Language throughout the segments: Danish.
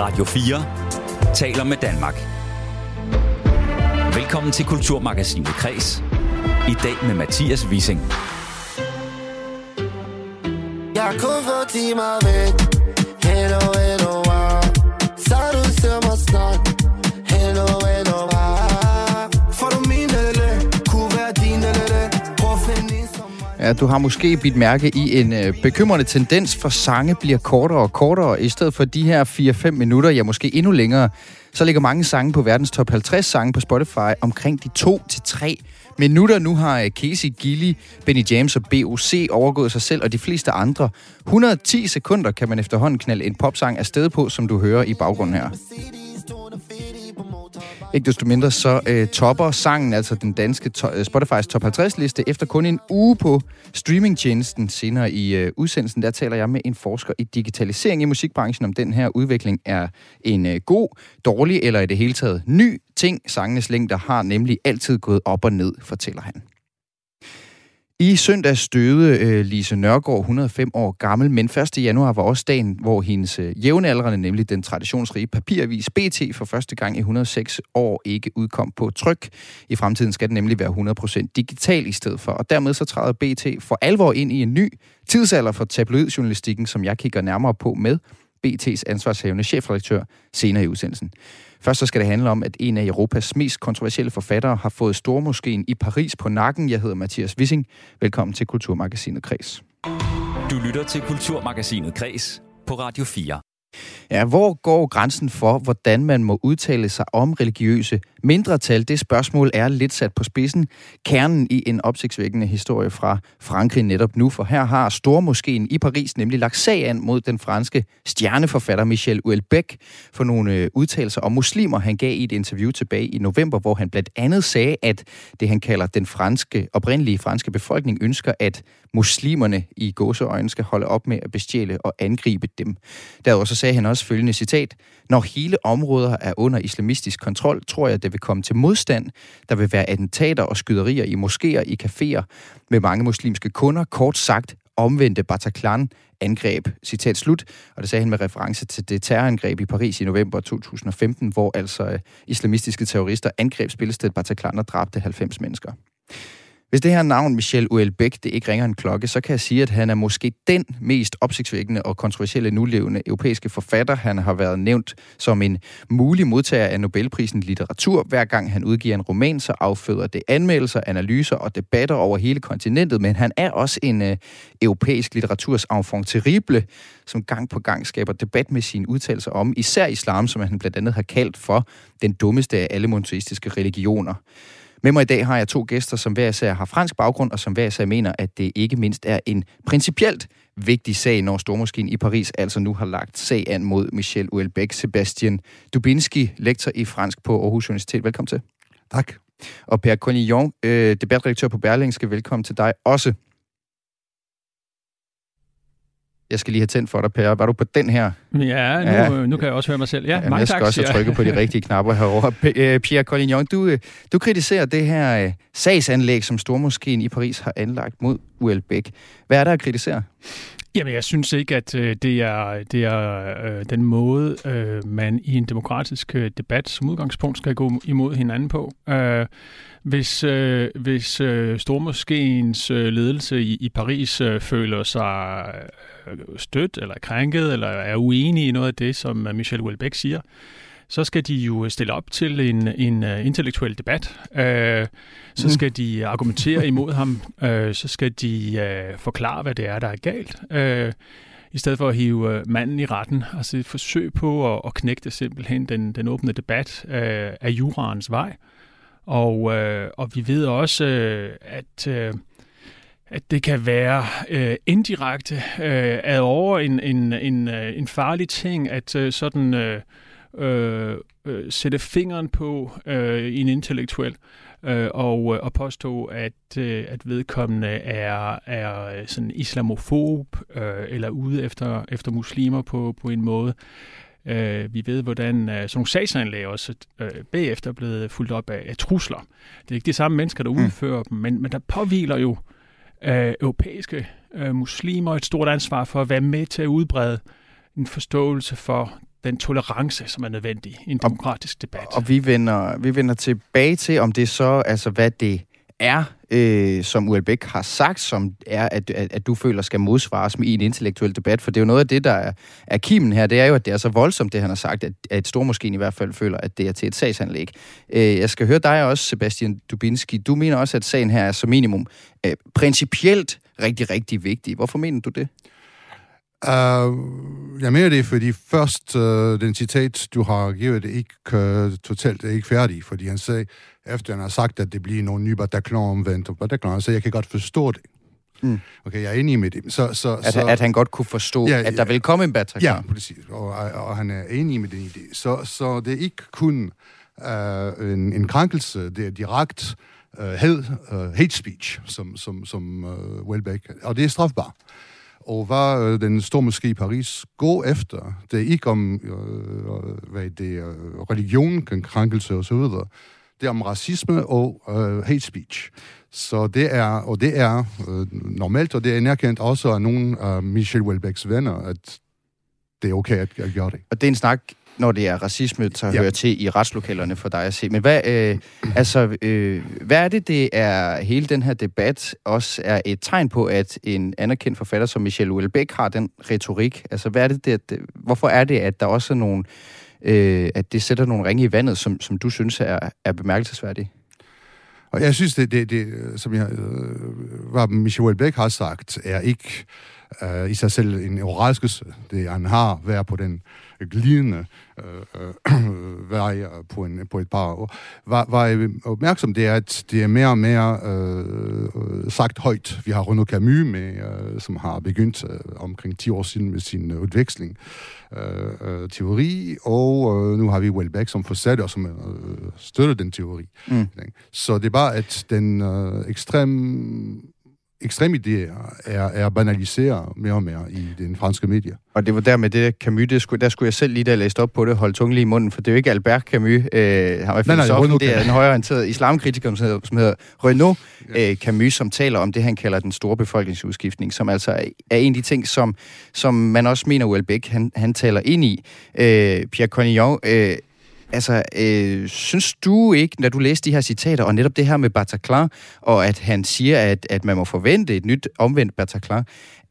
Radio 4 taler med Danmark. Velkommen til Kulturmagasinet Kres. I dag med Mathias Wissing. Jeg kun få timer væk Hello, hello, at du har måske bidt mærke i en øh, bekymrende tendens, for sange bliver kortere og kortere. I stedet for de her 4-5 minutter, ja måske endnu længere, så ligger mange sange på verdens top 50 sange på Spotify omkring de 2-3 minutter. Nu har øh, Casey Gilly, Benny James og BOC overgået sig selv og de fleste andre. 110 sekunder kan man efterhånden knalde en popsang afsted på, som du hører i baggrunden her. Ikke desto mindre så øh, topper sangen, altså den danske to- øh, Spotifys top 50 liste, efter kun en uge på streamingtjenesten. Senere i øh, udsendelsen, der taler jeg med en forsker i digitalisering i musikbranchen, om den her udvikling er en øh, god, dårlig eller i det hele taget ny ting. Sangenes længder har nemlig altid gået op og ned, fortæller han. I søndag støde øh, Lise Nørgaard 105 år gammel, men 1. januar var også dagen, hvor hendes øh, jævnaldrende, nemlig den traditionsrige papiravis BT, for første gang i 106 år ikke udkom på tryk. I fremtiden skal den nemlig være 100% digital i stedet for, og dermed så træder BT for alvor ind i en ny tidsalder for tabloidjournalistikken, som jeg kigger nærmere på med BT's ansvarshavende chefredaktør senere i udsendelsen. Først så skal det handle om, at en af Europas mest kontroversielle forfattere har fået Stormoskeen i Paris på nakken. Jeg hedder Mathias Wissing. Velkommen til Kulturmagasinet Kres. Du lytter til Kulturmagasinet Kres på Radio 4. Ja, hvor går grænsen for, hvordan man må udtale sig om religiøse mindretal? Det spørgsmål er lidt sat på spidsen. Kernen i en opsigtsvækkende historie fra Frankrig netop nu, for her har Stormoskeen i Paris nemlig lagt sag an mod den franske stjerneforfatter Michel Houellebecq for nogle øh, udtalelser om muslimer, han gav i et interview tilbage i november, hvor han blandt andet sagde, at det han kalder den franske, oprindelige franske befolkning ønsker, at muslimerne i gåseøjne skal holde op med at bestjæle og angribe dem. Derudover så sagde han også følgende citat. Når hele områder er under islamistisk kontrol, tror jeg, det vil komme til modstand. Der vil være attentater og skyderier i moskéer, i caféer med mange muslimske kunder. Kort sagt, omvendte Bataclan angreb. Citat slut. Og det sagde han med reference til det terrorangreb i Paris i november 2015, hvor altså øh, islamistiske terrorister angreb spillestedet Bataclan og dræbte 90 mennesker. Hvis det her navn, Michel Houellebecq, det ikke ringer en klokke, så kan jeg sige, at han er måske den mest opsigtsvækkende og kontroversielle nulevende europæiske forfatter. Han har været nævnt som en mulig modtager af Nobelprisen i litteratur. Hver gang han udgiver en roman, så afføder det anmeldelser, analyser og debatter over hele kontinentet. Men han er også en øh, europæisk litteraturs enfant terrible, som gang på gang skaber debat med sine udtalelser om især islam, som han blandt andet har kaldt for den dummeste af alle monoteistiske religioner. Med mig i dag har jeg to gæster, som hver især har fransk baggrund, og som hver især mener, at det ikke mindst er en principielt vigtig sag, når Stormoskeen i Paris altså nu har lagt sag an mod Michel Houellebecq. Sebastian Dubinski, lektor i fransk på Aarhus Universitet. Velkommen til. Tak. Og Per Collignon, øh, debatredaktør på Berlingske. Velkommen til dig også. Jeg skal lige have tændt for dig, Per. Var du på den her? Ja, nu, Ja. ja. nu kan jeg også høre mig selv. Ja, Jamen, mange jeg skal tak, også trykke på de rigtige knapper herovre. Øh, Pierre Collignon, du, øh, du kritiserer det her øh, sagsanlæg, som Stormoskeen i Paris har anlagt mod Houellebecq. Hvad er der at kritisere? Jamen, jeg synes ikke, at øh, det er, det er øh, den måde, øh, man i en demokratisk øh, debat som udgangspunkt skal gå imod hinanden på. Øh, hvis øh, hvis øh, Stormoskéens øh, ledelse i, i Paris øh, føler sig øh, stødt eller krænket eller er uenige i noget af det, som øh, Michel Houellebecq siger, så skal de jo stille op til en, en uh, intellektuel debat. Uh, så Mhm. skal de argumentere imod ham. Uh, så skal de uh, forklare, hvad det er, der er galt. Uh, I stedet for at hive uh, manden i retten. Altså et forsøg på at, at knægte simpelthen den, den åbne debat uh, af juraens vej. Og, øh, og vi ved også, øh, at... Øh, at det kan være øh, indirekte øh, ad over en, en, en, øh, en farlig ting, at øh, sådan øh, øh, øh, sætte fingeren på øh, en intellektuel øh, og, øh, og påstå, at, øh, at vedkommende er, er sådan islamofob øh, eller ude efter, efter muslimer på, på en måde. Øh, vi ved, hvordan øh, sådan nogle sagsanlæg også øh, bagefter er blevet fuldt op af, af trusler. Det er ikke de samme mennesker, der Mm. udfører dem, men, men der påviler jo øh, europæiske øh, muslimer et stort ansvar for at være med til at udbrede en forståelse for den tolerance, som er nødvendig i en demokratisk debat. Og vi vender, vi vender tilbage til, om det så, altså hvad det er, øh, som Uelbæk har sagt, som er, at, at, at du føler skal modsvares med i en intellektuel debat? For det er jo noget af det, der er, er kimen her. Det er jo, at det er så voldsomt, det han har sagt, at, at Stormoskeen i hvert fald føler, at det er til et sagsanlæg. Øh, jeg skal høre dig også, Sebastian Dubinski. Du mener også, at sagen her er som minimum øh, principielt rigtig, rigtig vigtig. Hvorfor mener du det? Uh, jeg mener det, fordi først uh, den citat, du har givet, det ikke uh, totalt er ikke færdig, fordi han sagde, efter han har sagt, at det bliver nogle nye Bataclan omvendt, og Bataclan, så jeg kan godt forstå det. Mm. Okay, jeg er enig med det. Så, så, at, så, at han godt kunne forstå, ja, at der ja, vil komme en Bataclan? Ja, præcis. Og, og, og han er enig med den idé. Så, så det er ikke kun uh, en, en krænkelse, det er direkte uh, hate, uh, hate speech, som, som, som uh, Welbeck, og det er strafbart og hvad øh, den store moské i Paris går efter. Det er ikke om øh, øh hvad det er, øh, religion, krænkelse og så videre. Det er om racisme og øh, hate speech. Så det er, og det er øh, normalt, og det er anerkendt også af nogle af Michel Welbecks venner, at det er okay at, at gøre det. Og det er en snak, når det er racisme, så ja. hører til i retslokalerne for dig at se. Men hvad, øh, altså, øh, hvad er det, det er hele den her debat også er et tegn på, at en anerkendt forfatter som Michel Houellebecq har den retorik? Altså, hvad er det, det, hvorfor er det, at der også er nogle, øh, at det sætter nogle ringe i vandet, som, som du synes er, er bemærkelsesværdige? Og jeg synes, det, det, det som jeg, øh, hvad Michel Houellebecq har sagt, er ikke øh, i sig selv en overraskelse. Det han har været på den glidende øh, øh, vej på, en, på et par år. Var, var opmærksom, det at det er mere og mere øh, sagt højt. Vi har Renaud Camus, med, øh, som har begyndt øh, omkring 10 år siden med sin udveksling øh, øh, teori, og øh, nu har vi Welbeck som forsatte, og som øh, støtter den teori. Mm. Så det er bare, at den øh, ekstrem ekstreme idéer er, er banaliseret mere og mere i den franske medier. Og det var der med det Camus, det skulle, der skulle jeg selv lige, da jeg læste op på det, holde tungen lige i munden, for det er jo ikke Albert Camus, øh, han var nej, det er en højorienteret islamkritiker, som hedder, som hedder Renaud ja. øh, Camus, som taler om det, han kalder den store befolkningsudskiftning, som altså er en af de ting, som, som man også mener, Houellebecq, han, han taler ind i. Øh, Pierre Cornillon, øh, Altså, øh, synes du ikke, når du læser de her citater, og netop det her med Bataclan, og at han siger, at, at man må forvente et nyt omvendt Bataclan,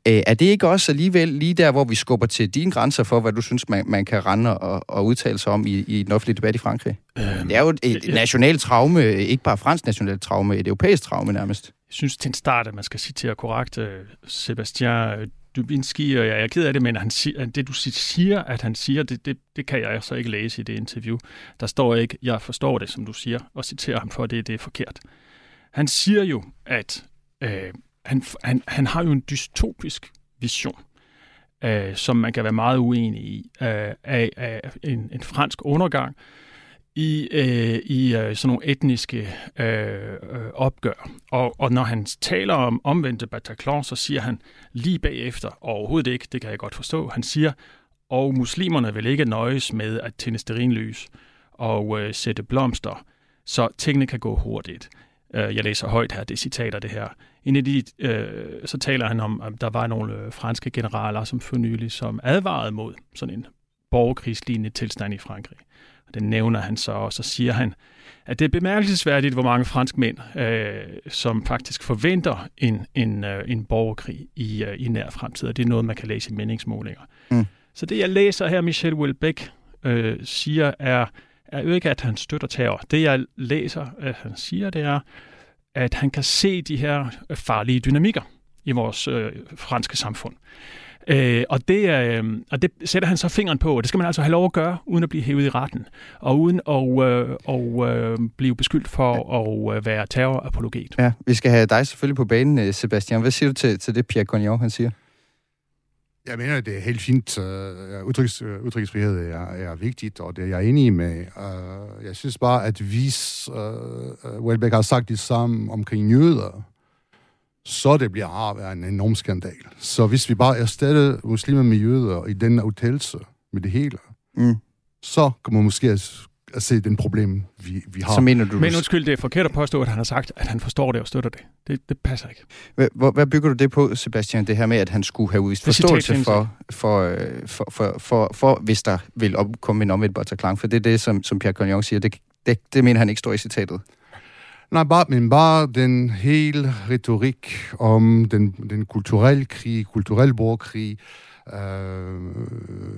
øh, er det ikke også alligevel lige der, hvor vi skubber til dine grænser for, hvad du synes, man, man kan rende og, og udtale sig om i, i den offentlige debat i Frankrig? Øhm, det er jo et, ja. nationalt traume, ikke bare fransk nationalt traume, et europæisk traume nærmest. Jeg synes til en start, at man skal citere korrekt øh, Sebastian Dubinski, og jeg er ked af det, men han siger, det du siger, at han siger, det, det, det kan jeg så ikke læse i det interview. Der står ikke, jeg forstår det, som du siger, og citerer ham for, at det, det er forkert. Han siger jo, at øh, han, han, han har jo en dystopisk vision, øh, som man kan være meget uenig i, øh, af, af en, en fransk undergang, i, øh, i øh, sådan nogle etniske øh, øh, opgør. Og, og når han taler om omvendte Bataclan, så siger han lige bagefter, overhovedet ikke, det kan jeg godt forstå, han siger, og muslimerne vil ikke nøjes med at tænde sterinlys og øh, sætte blomster, så tingene kan gå hurtigt. Øh, jeg læser højt her, det citater det her. En af de, øh, så taler han om, at der var nogle øh, franske generaler, som for nylig, som advarede mod sådan en borgerkrigslignende tilstand i Frankrig. Den nævner han så, og så siger han, at det er bemærkelsesværdigt, hvor mange franskmænd, øh, som faktisk forventer en, en, øh, en borgerkrig i, øh, i nær fremtid, og det er noget, man kan læse i meningsmålinger. Mm. Så det, jeg læser her, Michel Houellebecq øh, siger, er, er jo ikke, at han støtter terror. Det, jeg læser, at han siger, det er, at han kan se de her farlige dynamikker i vores øh, franske samfund. Øh, og, det, øh, og det sætter han så fingeren på, og det skal man altså have lov at gøre, uden at blive hævet i retten, og uden at øh, og, øh, blive beskyldt for at øh, være terrorapologet. Ja, vi skal have dig selvfølgelig på banen, øh, Sebastian. Hvad siger du til, til det, Pierre Cognon, han siger? Jeg mener, det er helt fint. Uh, udtryks, udtryksfrihed er, er vigtigt, og det er jeg enig med. Jeg synes bare, at hvis uh, Welbeck har sagt det samme omkring jøder, så det bliver har en enorm skandal. Så hvis vi bare erstatter muslimer med jøder i den udtalelse med det hele, mm. så kan man måske at se den problem, vi, vi har. Så mener du... Men undskyld, det er forkert at påstå, at han har sagt, at han forstår det og støtter det. Det, det passer ikke. Hvad, hvor- hvad bygger du det på, Sebastian, det her med, at han skulle have udvist forståelse for, for, øh, for, for, for, for, hvis der vil opkomme en omvendt Bataclan? For det er det, som, som Pierre Cognon siger, det, det, det mener han ikke står i citatet. Nej, bare, men bare den hele retorik om den, den kulturelle krig, kulturel borgerkrig, øh,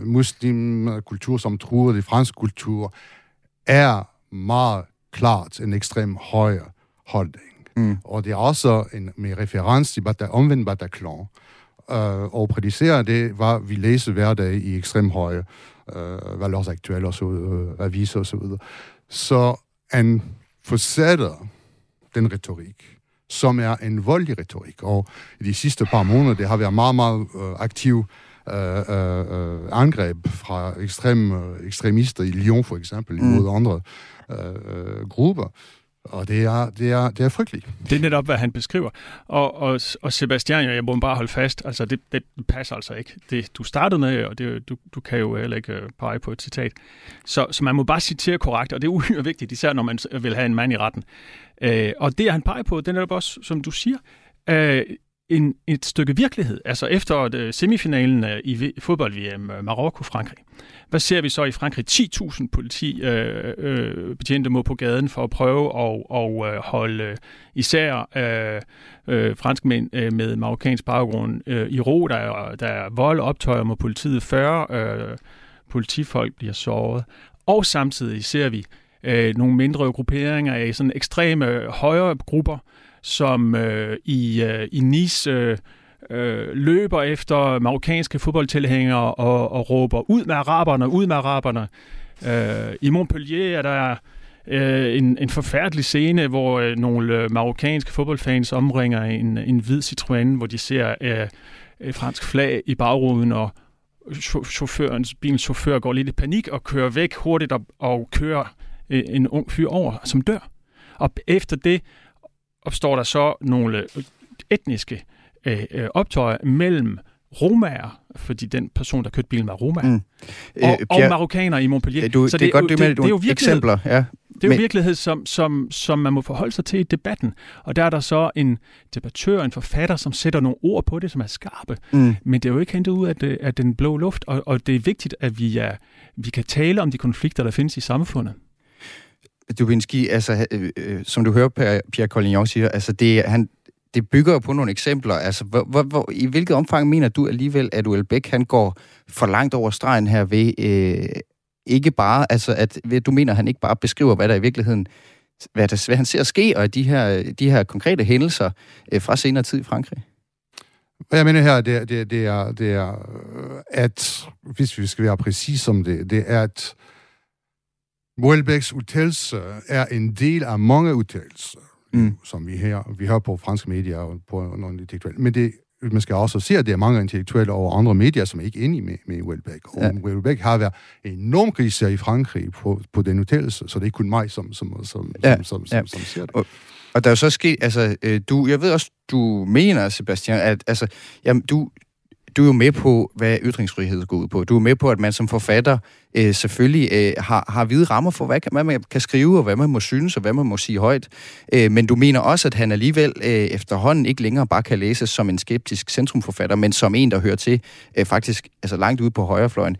muslimkultur, som truer det franske kultur, er meget klart en ekstrem højre holdning. Mm. Og det er også en, med reference til bata, omvendt Bataclan. Øh, og prædicere det, hvad vi læser hver dag i ekstrem højre, øh, Valeurs Aktuelle og så, øh, aviser og så videre. Så han fortsætter den retorik, som er en voldelig retorik. Og i de sidste par måneder, det har været meget, meget øh, aktiv øh, øh, angreb fra ekstrem, øh, ekstremister i Lyon for eksempel, Mm. imod andre øh, øh, grupper. Og det er, det, er, det er frygteligt. Det er netop, hvad han beskriver. Og, og, og Sebastian, jeg må bare holde fast, altså det, det passer altså ikke. Det, du startede med, og det, du, du kan jo heller ikke øh, pege på et citat. Så, så man må bare citere korrekt, og det er uhyre vigtigt, især når man vil have en mand i retten. Øh, og det, han peger på, det er netop også, som du siger, øh, en, et stykke virkelighed. Altså efter øh, semifinalen øh, i fodbold-VM øh, Marokko-Frankrig, hvad ser vi så i Frankrig? 10.000 politi øh, øh, betjente må på gaden for at prøve at og, øh, holde især øh, øh, franskmænd øh, med marokkansk baggrund øh, i ro. Der er, der er vold optøjer mod politiet. 40 øh, politifolk bliver såret. Og samtidig ser vi øh, nogle mindre grupperinger af sådan ekstreme højre grupper, som øh, i, øh, i Nice øh, øh, løber efter marokkanske fodboldtilhængere og, og råber ud med araberne, ud med araberne. Øh, I Montpellier er der øh, en, en forfærdelig scene, hvor øh, nogle øh, marokkanske fodboldfans omringer en, en hvid Citroën, hvor de ser øh, et fransk flag i bagruden, og chaufførens, bilens chauffør går lidt i panik og kører væk hurtigt og, og kører øh, en ung fyr over, som dør. Og efter det opstår der så nogle etniske øh, øh, optøjer mellem romager, fordi den person, der kørte bilen, var roma, Mm. mm. og, og marokkaner i Montpellier. du, så det, er godt, det, det, det er jo eksempler. Ja. det er jo Men- virkelighed, som, som, som man må forholde sig til i debatten. Og der er der så en debattør, en forfatter, som sætter nogle ord på det, som er skarpe. Mm. Men det er jo ikke hentet ud af, det, af den blå luft, og, og det er vigtigt, at vi, er, vi kan tale om de konflikter, der findes i samfundet. Dubinski, altså, øh, øh, som du hører Pierre Collignon siger, altså det, han, det bygger jo på nogle eksempler. Altså, hvor, hvor, hvor, I hvilket omfang mener du alligevel, at Uelbæk han går for langt over stregen her ved øh, ikke bare, altså at ved, du mener, at han ikke bare beskriver, hvad der i virkeligheden, hvad, der, hvad han ser ske, og de her, de her konkrete hændelser øh, fra senere tid i Frankrig? Hvad jeg mener her, det, det, det, er, det er, at, hvis vi skal være præcis om det, det er, at Welbecks udtalelse er en del af mange udtalelser, Mm. mm. som vi her, vi hører på franske medier og på nogle intellektuelle. Men det, man skal også se, at der er mange intellektuelle og andre medier, som er ikke enige med, med Welbeck. Og Ja. Welbeck har været enormt kritiseret i Frankrig på, på den udtalelse, så det er ikke kun mig, som, som, som, Ja, som, som, som, ja. som, som ser det. Og der er jo så sket, altså, øh, du, jeg ved også, du mener, Sebastian, at altså, jamen, du, du er jo med på, hvad ytringsfrihed går ud på. Du er med på, at man som forfatter øh, selvfølgelig øh, har, har hvide rammer for, hvad, kan, hvad man kan skrive, og hvad man må synes, og hvad man må sige højt. Øh, men du mener også, at han alligevel øh, efterhånden ikke længere bare kan læses som en skeptisk centrumforfatter, men som en, der hører til øh, faktisk altså langt ude på højrefløjen.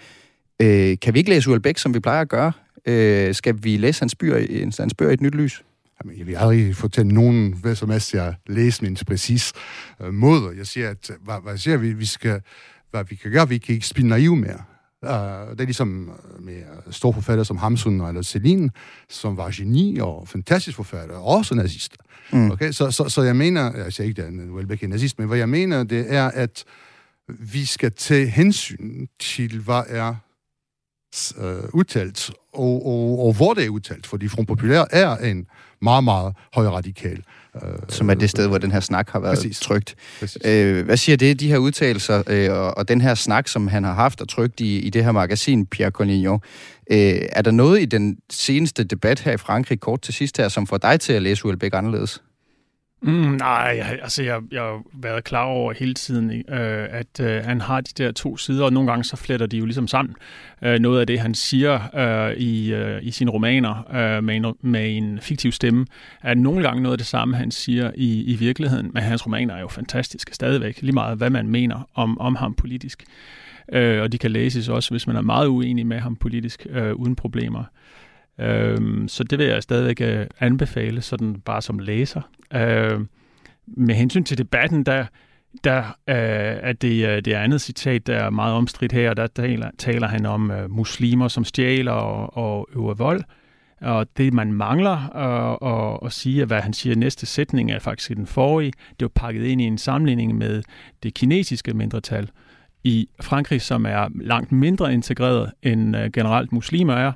Øh, kan vi ikke læse Ulbæk, som vi plejer at gøre? Øh, skal vi læse hans bøger, hans bøger i et nyt lys? Jamen, jeg vil aldrig fortælle nogen, hvad som helst, jeg læser min præcis øh, måde. Jeg siger, at øh, hvad, hvad siger, vi, vi skal, hvad vi kan gøre, vi kan ikke spille naiv mere. Uh, det er ligesom øh, med store forfattere som Hamsun eller Celine, som var geni og fantastisk forfatter, og også nazister. Mm. Okay? Så, så, så jeg mener, jeg siger ikke, at Welbeck er nazist, men hvad jeg mener, det er, at vi skal tage hensyn til, hvad er øh, udtalt, og, og, og hvor det er udtalt, fordi Front Populær er en meget, meget højradikal. Øh, Som er det sted, hvor den her snak har været Præcis. trygt. Præcis. Øh, hvad siger det, de her udtalelser, øh, og, og den her snak, som han har haft og trygt i, i det her magasin, Pierre Collignon, øh, er der noget i den seneste debat her i Frankrig, kort til sidst her, som får dig til at læse Uelbæk anderledes? Mm, nej, altså jeg, jeg har været klar over hele tiden, øh, at øh, han har de der to sider, og nogle gange så fletter de jo ligesom sammen. Øh, noget af det, han siger øh, i, øh, i sine romaner øh, med, en, med en fiktiv stemme, er nogle gange noget af det samme, han siger i, i virkeligheden. Men hans romaner er jo fantastiske stadigvæk, lige meget hvad man mener om, om ham politisk. Øh, og de kan læses også, hvis man er meget uenig med ham politisk, øh, uden problemer. Øhm, så det vil jeg stadigvæk øh, anbefale, sådan bare som læser. Øhm, med hensyn til debatten, der, der øh, er det, øh, det andet citat, der er meget omstridt her, der taler, taler han om øh, muslimer, som stjæler og, og øver vold. Og det, man mangler øh, at, at, at sige, hvad han siger næste sætning er faktisk i den forrige, det er pakket ind i en sammenligning med det kinesiske mindretal i Frankrig, som er langt mindre integreret end øh, generelt muslimer er,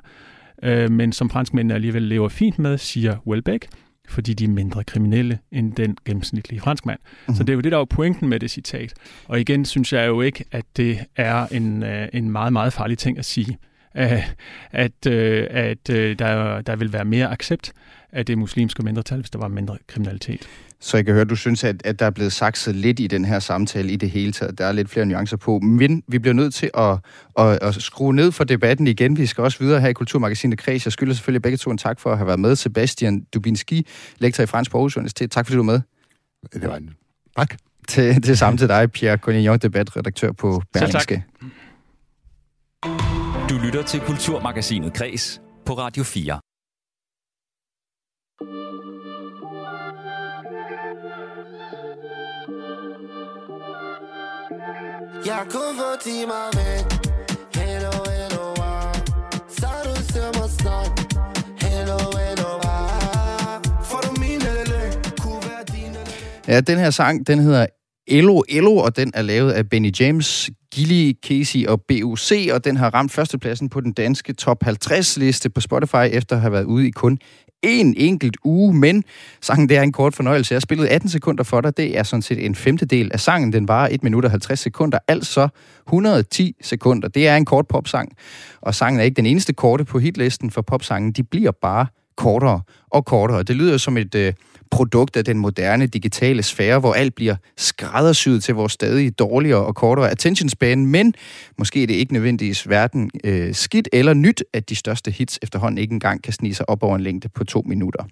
øh, men som franskmændene alligevel lever fint med, siger Welbeck, fordi de er mindre kriminelle end den gennemsnitlige franskmand. Mm-hmm. Så det er jo det, der er pointen med det citat. Og igen synes jeg jo ikke, at det er en, øh, en meget, meget farlig ting at sige. At, at, at der, der vil være mere accept af det muslimske mindretal, hvis der var mindre kriminalitet. Så jeg kan høre, at du synes, at, at der er blevet sagt så lidt i den her samtale i det hele taget. Der er lidt flere nuancer på. Men vi bliver nødt til at, at, at skrue ned for debatten igen. Vi skal også videre her i Kulturmagasinet Kreds. Jeg skylder selvfølgelig begge to en tak for at have været med. Sebastian Dubinski, lektor i fransk på Aarhus Universitet. Tak fordi du er med. Det var en tak. Til, til samme til dig, Pierre Collignon, debatredaktør på Berlingske. Du lytter til Kulturmagasinet Kreds på Radio 4. Jeg kunne få timer væk Hello, hello, ah. Så du ser mig snart Hello, hello, ah. For du min lille Kunne være din lille Ja, den her sang, den hedder Elo Elo, og den er lavet af Benny James, Gilly, Casey og BUC, og den har ramt førstepladsen på den danske top 50-liste på Spotify, efter at have været ude i kun en enkelt uge, men sangen det er en kort fornøjelse. Jeg spillede 18 sekunder for dig. Det er sådan set en femtedel af sangen. Den varer 1 minut og 50 sekunder, altså 110 sekunder. Det er en kort popsang, og sangen er ikke den eneste korte på hitlisten for popsangen. De bliver bare kortere og kortere. Det lyder som et øh, produkt af den moderne digitale sfære, hvor alt bliver skræddersyet til vores stadig dårligere og kortere attention span, men måske er det ikke nødvendigvis verden øh, skidt eller nyt, at de største hits efterhånden ikke engang kan snige sig op over en længde på to minutter.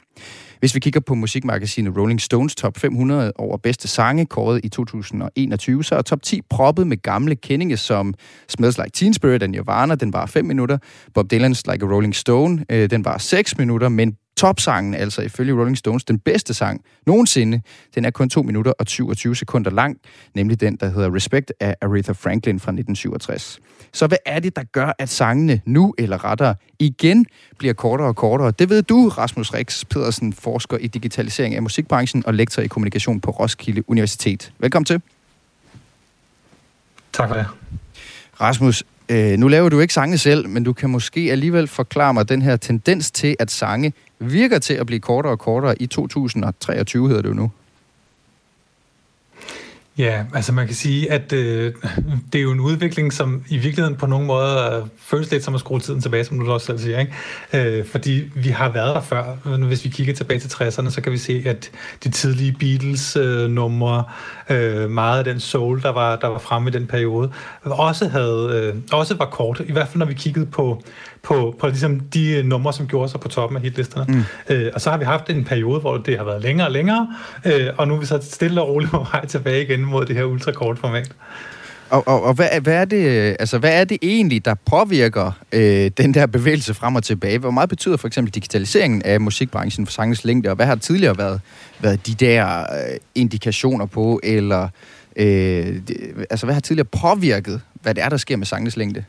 Hvis vi kigger på musikmagasinet Rolling Stones top 500 over bedste sange, kåret i 2021, så er top 10 proppet med gamle kendinge som Smells Like Teen Spirit af Nirvana, den var 5 minutter. Bob Dylan's Like a Rolling Stone, øh, den var 6 minutter, men topsangen, altså ifølge Rolling Stones, den bedste sang nogensinde, den er kun 2 minutter og 27 sekunder lang, nemlig den, der hedder Respect af Aretha Franklin fra 1967. Så hvad er det, der gør, at sangene nu, eller rettere igen, bliver kortere og kortere? Det ved du, Rasmus Rix Pedersen, forsker i digitalisering af musikbranchen og lektor i kommunikation på Roskilde Universitet. Velkommen til. Tak for det. Rasmus, øh, nu laver du ikke sange selv, men du kan måske alligevel forklare mig den her tendens til, at sange virker til at blive kortere og kortere i 2023, hedder det jo nu. Ja, altså man kan sige, at øh, det er jo en udvikling, som i virkeligheden på nogle måder øh, føles lidt som at skrue tiden tilbage, som du også selv siger. Ikke? Øh, fordi vi har været der før. Øh, hvis vi kigger tilbage til 60'erne, så kan vi se, at de tidlige Beatles-numre, øh, øh, meget af den soul, der var, der var fremme i den periode, også, havde, øh, også var kort. I hvert fald når vi kiggede på på, på ligesom de numre, som gjorde sig på toppen af hitlisterne. Mm. Øh, og så har vi haft en periode, hvor det har været længere og længere, øh, og nu er vi så stille og roligt på vej tilbage igen mod det her ultrakort format. Og, og, og hvad, hvad, er det, altså, hvad er det egentlig, der påvirker øh, den der bevægelse frem og tilbage? Hvor meget betyder for eksempel digitaliseringen af musikbranchen for sangens længde, og hvad har tidligere været, været de der øh, indikationer på, eller øh, altså, hvad har tidligere påvirket, hvad det er, der sker med sangens længde?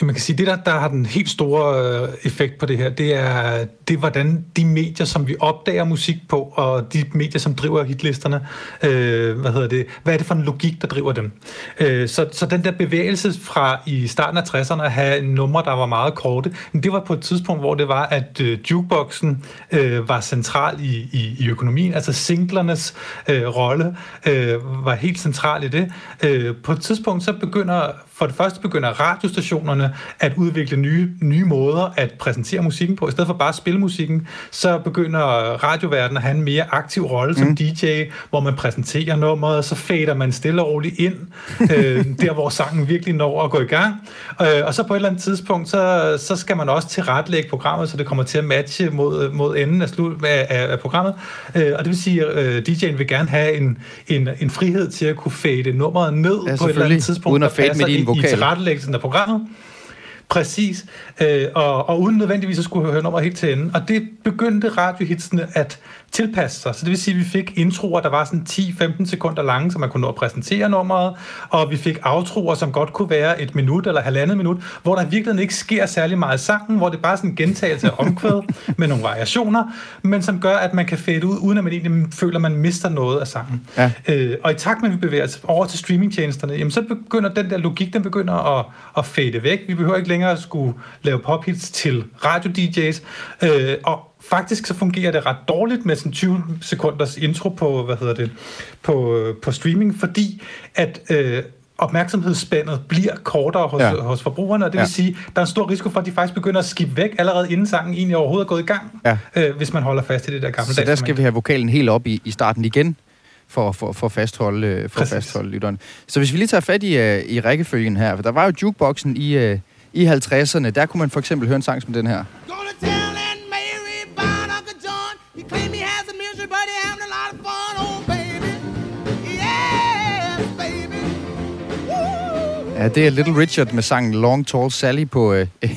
Ja, man kan sige, det der, der har den helt store øh, effekt på det her, det er, det er, hvordan de medier, som vi opdager musik på, og de medier, som driver hitlisterne, øh, hvad hedder det, hvad er det for en logik, der driver dem? Øh, så, så den der bevægelse fra i starten af 60'erne at have numre, der var meget korte, det var på et tidspunkt, hvor det var, at øh, jukeboxen øh, var central i, i, i økonomien, altså singlernes øh, rolle øh, var helt central i det. Øh, på et tidspunkt, så begynder for det første begynder radiostationerne at udvikle nye, nye måder at præsentere musikken på. I stedet for bare at spille musikken, så begynder radioverdenen at have en mere aktiv rolle som mm. DJ, hvor man præsenterer nummeret, så fader man stille og roligt ind, øh, der hvor sangen virkelig når at gå i gang. Øh, og så på et eller andet tidspunkt, så, så skal man også tilrettelægge programmet, så det kommer til at matche mod, mod enden af, slut, af, af, af programmet. Øh, og det vil sige, at øh, DJ'en vil gerne have en, en, en frihed til at kunne fade nummeret ned ja, på et eller andet tidspunkt, uden at fade med din vokal. i tilrettelæggelsen af programmet. Præcis, øh, og, og uden nødvendigvis at skulle høre nummeret helt til enden. Og det begyndte radiohitsene at tilpasse sig. Så det vil sige, at vi fik introer, der var sådan 10-15 sekunder lange, så man kunne nå at præsentere nummeret, og vi fik outroer, som godt kunne være et minut eller halvandet minut, hvor der virkelig ikke sker særlig meget sangen, hvor det er bare sådan en gentagelse af omkvæd med nogle variationer, men som gør, at man kan fade ud, uden at man egentlig føler, at man mister noget af sangen. Ja. Øh, og i takt med, at vi bevæger os over til streamingtjenesterne, jamen så begynder den der logik, den begynder at, at fade væk. Vi behøver ikke længere at skulle lave pophits til radio-DJ's, øh, og faktisk så fungerer det ret dårligt med sådan 20 sekunders intro på, hvad hedder det, på, på streaming, fordi at øh, opmærksomhedsspændet bliver kortere hos, ja. hos forbrugerne, og det ja. vil sige, der er en stor risiko for, at de faktisk begynder at skippe væk, allerede inden sangen egentlig overhovedet er gået i gang, ja. øh, hvis man holder fast i det der gamle Så der skal vi have vokalen helt op i, i starten igen, for, for, for, fastholde, øh, for at fastholde lytteren. Så hvis vi lige tager fat i, uh, i rækkefølgen her, for der var jo jukeboxen i, uh, i 50'erne, der kunne man for eksempel høre en sang som den her. Ja, det er Little Richard med sangen Long Tall Sally på øh,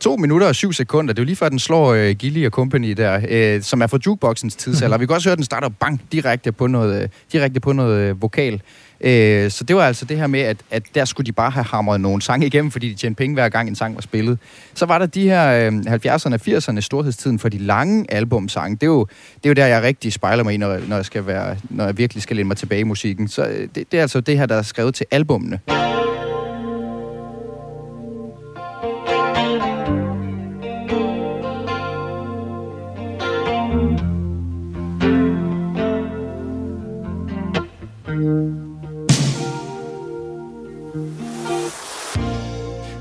2 minutter og 7 sekunder. Det er jo lige før, den slår øh, Gilly og Company der, øh, som er fra jukeboxens tidsalder. Mm-hmm. Vi kan også høre, at den starter bang direkte på noget, øh, direkte på noget øh, vokal. Øh, så det var altså det her med, at, at der skulle de bare have hamret nogle sange igennem, fordi de tjente penge hver gang en sang var spillet. Så var der de her øh, 70'erne og 80'erne storhedstiden for de lange albumsange. Det er jo, det er jo der, jeg rigtig spejler mig i, når, når, jeg, skal være, når jeg virkelig skal læne mig tilbage i musikken. Så øh, det, det er altså det her, der er skrevet til albumene.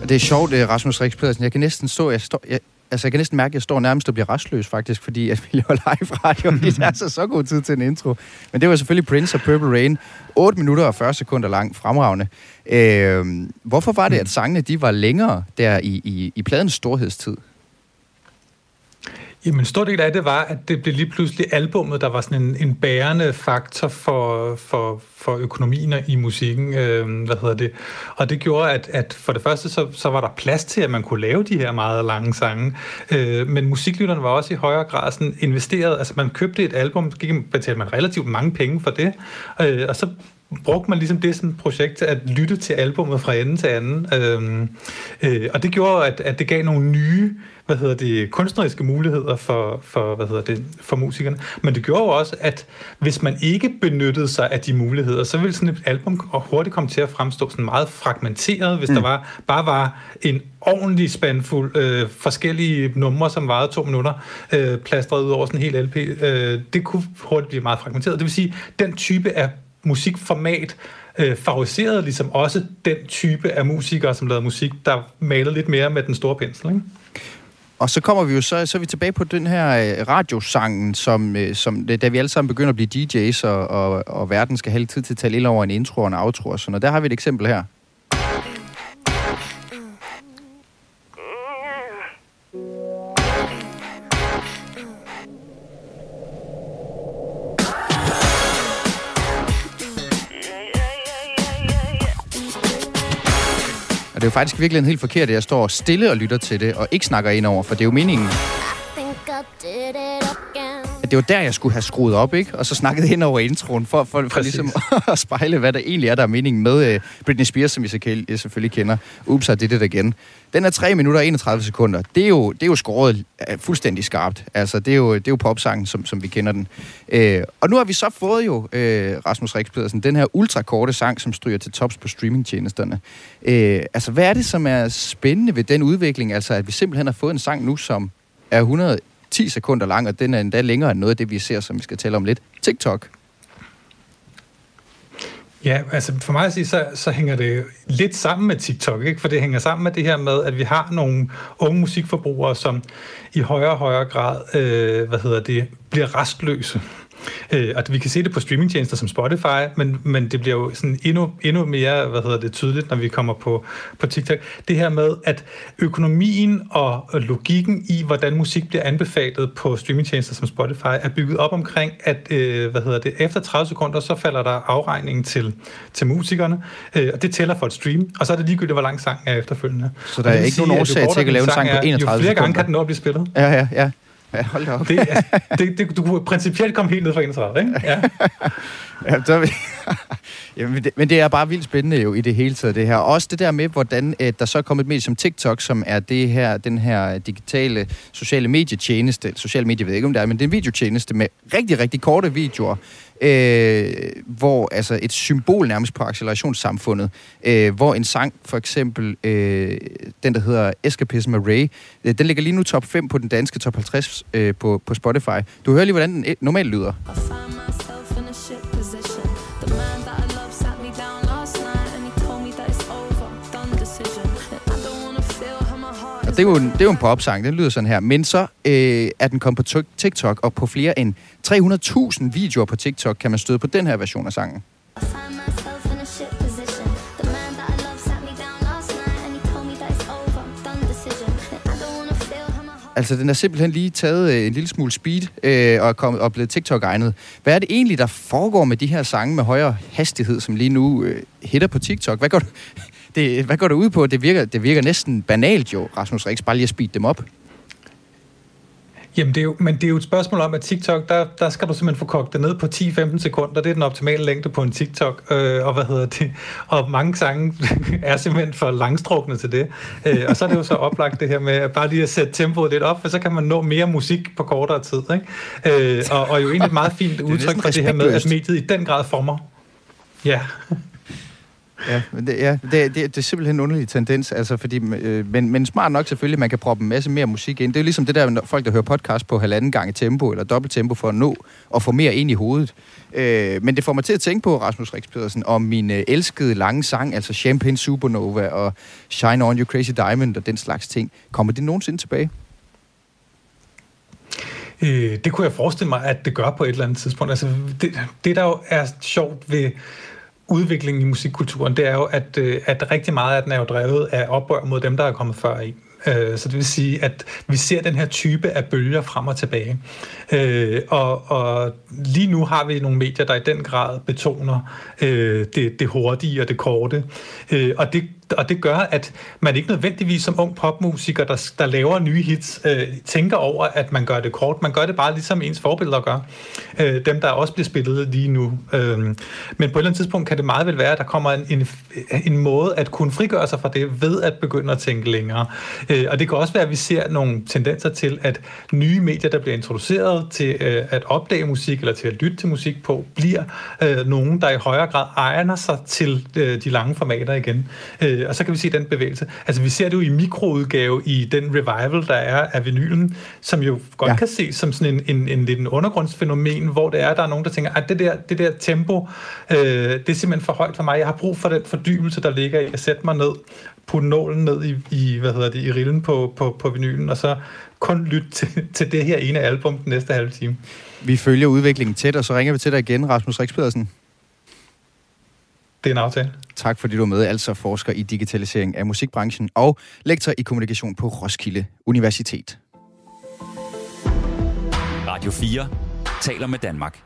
Det er sjovt, Rasmus Rix Pedersen. Jeg kan næsten stå, jeg står, jeg, altså jeg kan næsten mærke, at jeg står nærmest og bliver restløs faktisk, fordi jeg vil lave live radio, det er så, så god tid til en intro. Men det var selvfølgelig Prince og Purple Rain. 8 minutter og 40 sekunder lang, fremragende. Øh, hvorfor var det, at sangene de var længere der i, i, i pladens storhedstid? Jamen, en stor del af det var, at det blev lige pludselig albummet, der var sådan en, en bærende faktor for, for, for økonomien i musikken. Øh, hvad hedder det? Og det gjorde, at, at for det første, så, så var der plads til, at man kunne lave de her meget lange sange. Øh, men musiklytterne var også i højere grad sådan investeret. Altså, man købte et album, så betalte man relativt mange penge for det. Øh, og så brugte man ligesom det som projekt at lytte til albummet fra ende til anden. Øhm, øh, og det gjorde, at, at det gav nogle nye hvad hedder det, kunstneriske muligheder for, for, hvad hedder det, for musikerne. Men det gjorde jo også, at hvis man ikke benyttede sig af de muligheder, så ville sådan et album hurtigt komme til at fremstå sådan meget fragmenteret, hvis mm. der var, bare var en ordentlig spandfuld øh, forskellige numre, som varede to minutter, øh, plastret ud over sådan en hel LP. Øh, det kunne hurtigt blive meget fragmenteret. Det vil sige, den type af musikformat øh, favoriserede ligesom også den type af musikere, som lavede musik, der malede lidt mere med den store pensel. Ikke? Og så kommer vi jo så, så er vi tilbage på den her øh, radiosangen, som, øh, som da vi alle sammen begynder at blive DJ's, og, og, og verden skal have tid til at tale ind over en intro og en outro og sådan noget. Der har vi et eksempel her. Er jo faktisk virkelig en helt forkert, at jeg står stille og lytter til det, og ikke snakker ind over, for det er jo meningen at det var der, jeg skulle have skruet op, ikke? Og så snakket ind over introen, for, for, for ligesom at spejle, hvad der egentlig er, der er meningen med uh, Britney Spears, som vi selvfølgelig kender. Ups, det det igen. Den er 3 minutter og 31 sekunder. Det er jo, det er jo skåret uh, fuldstændig skarpt. Altså, det er jo, det er jo popsangen, som, som vi kender den. Uh, og nu har vi så fået jo, uh, Rasmus Rix Pedersen, den her ultrakorte sang, som stryger til tops på streamingtjenesterne. Uh, altså, hvad er det, som er spændende ved den udvikling? Altså, at vi simpelthen har fået en sang nu, som er 100 10 sekunder lang, og den er endda længere end noget af det, vi ser, som vi skal tale om lidt. TikTok. Ja, altså for mig at sige, så, så hænger det lidt sammen med TikTok, ikke? for det hænger sammen med det her med, at vi har nogle unge musikforbrugere, som i højere og højere grad, øh, hvad hedder det, bliver restløse. Øh, og vi kan se det på streamingtjenester som Spotify, men, men det bliver jo sådan endnu, endnu mere hvad hedder det, tydeligt, når vi kommer på, på TikTok. Det her med, at økonomien og logikken i, hvordan musik bliver anbefalet på streamingtjenester som Spotify, er bygget op omkring, at øh, hvad hedder det, efter 30 sekunder, så falder der afregningen til, til musikerne, øh, og det tæller for et stream, og så er det ligegyldigt, hvor lang sang er efterfølgende. Så der er ikke nogen årsag til at lave en sang på 31 sekunder? Jo flere gange kan den nå at blive spillet. Ja, ja, ja. Ja, hold da op. Det, det, det, du kunne principielt komme helt ned fra 31, ikke? Ja. ja, så, Jamen, det, men det er bare vildt spændende jo i det hele taget, det her. Også det der med, hvordan øh, der så er kommet et medie som TikTok, som er det her, den her digitale sociale medietjeneste, sociale medier ved jeg ikke, om det er, men det er en videotjeneste med rigtig, rigtig korte videoer, øh, hvor altså et symbol nærmest på accelerationssamfundet, øh, hvor en sang, for eksempel øh, den, der hedder Escapism Array, øh, den ligger lige nu top 5 på den danske top 50 øh, på, på Spotify. Du hører lige, hvordan den eh, normalt lyder. Det er jo en, det er jo en popsang, den lyder sådan her. Men så øh, er den kommet på TikTok, og på flere end 300.000 videoer på TikTok kan man støde på den her version af sangen. Altså, den er simpelthen lige taget øh, en lille smule speed øh, og, er kommet, og blevet TikTok-egnet. Hvad er det egentlig, der foregår med de her sange med højere hastighed, som lige nu øh, hitter på TikTok? Hvad går, du, det, hvad går det ud på? Det virker, det virker næsten banalt jo, Rasmus Rix, bare lige at speede dem op. Jamen, det er jo, men det er jo et spørgsmål om, at TikTok, der, der skal du simpelthen få kogt det ned på 10-15 sekunder. Det er den optimale længde på en TikTok. Øh, og hvad hedder det? Og mange sange er simpelthen for langstrukne til det. Øh, og så er det jo så oplagt det her med at bare lige at sætte tempoet lidt op, for så kan man nå mere musik på kortere tid. Ikke? Øh, og, og jo egentlig et meget fint udtryk for det her med, at mediet i den grad former. Ja. Ja, men det, ja, det, det, det er simpelthen en underlig tendens, altså, fordi, øh, men, men smart nok selvfølgelig, man kan proppe en masse mere musik ind. Det er jo ligesom det der, folk, der hører podcast på halvanden gang i tempo, eller dobbelt tempo, for at nå og få mere ind i hovedet. Øh, men det får mig til at tænke på, Rasmus Rix Pedersen, om min øh, elskede lange sang, altså Champagne Supernova og Shine On You Crazy Diamond og den slags ting. Kommer det nogensinde tilbage? Øh, det kunne jeg forestille mig, at det gør på et eller andet tidspunkt. Altså, det, det der jo er sjovt ved udviklingen i musikkulturen, det er jo, at, øh, at rigtig meget af den er jo drevet af oprør mod dem, der er kommet før i. Øh, så det vil sige, at vi ser den her type af bølger frem og tilbage. Øh, og, og lige nu har vi nogle medier, der i den grad betoner det, det hurtige og det korte. Og det og det gør, at man ikke nødvendigvis som ung popmusiker, der, der laver nye hits, øh, tænker over, at man gør det kort. Man gør det bare ligesom ens forbilleder gør. Øh, dem, der også bliver spillet lige nu. Øh, men på et eller andet tidspunkt kan det meget vel være, at der kommer en, en, en måde at kunne frigøre sig fra det, ved at begynde at tænke længere. Øh, og det kan også være, at vi ser nogle tendenser til, at nye medier, der bliver introduceret til øh, at opdage musik, eller til at lytte til musik på, bliver øh, nogen, der i højere grad egner sig til øh, de lange formater igen. Øh, Øh, og så kan vi se den bevægelse. Altså vi ser det jo i mikroudgave i den revival, der er af vinylen, som jo godt ja. kan ses som sådan en, en, en lidt en undergrundsfænomen, hvor det er, der er nogen, der tænker, at det der, det der tempo, øh, det er simpelthen for højt for mig. Jeg har brug for den fordybelse, der ligger i at sætte mig ned, putte nålen ned i, i hvad hedder det, i rillen på, på, på vinylen, og så kun lytte til, til det her ene album den næste halve time. Vi følger udviklingen tæt, og så ringer vi til dig igen, Rasmus Rix Pedersen. Det er en aftale. Tak fordi du er med, altså forsker i digitalisering af musikbranchen og lektor i kommunikation på Roskilde Universitet. Radio 4 taler med Danmark.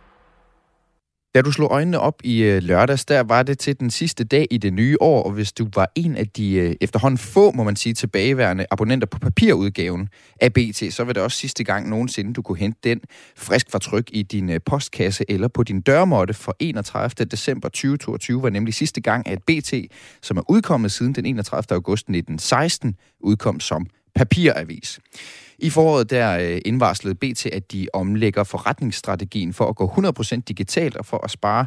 Da du slog øjnene op i øh, lørdags, der var det til den sidste dag i det nye år, og hvis du var en af de øh, efterhånden få, må man sige, tilbageværende abonnenter på papirudgaven af BT, så var det også sidste gang nogensinde, du kunne hente den frisk fra tryk i din øh, postkasse eller på din dørmåtte for 31. december 2022, var nemlig sidste gang, at BT, som er udkommet siden den 31. august 1916, udkom som papiravis. I foråret der øh, indvarslede BT, at de omlægger forretningsstrategien for at gå 100% digitalt og for at spare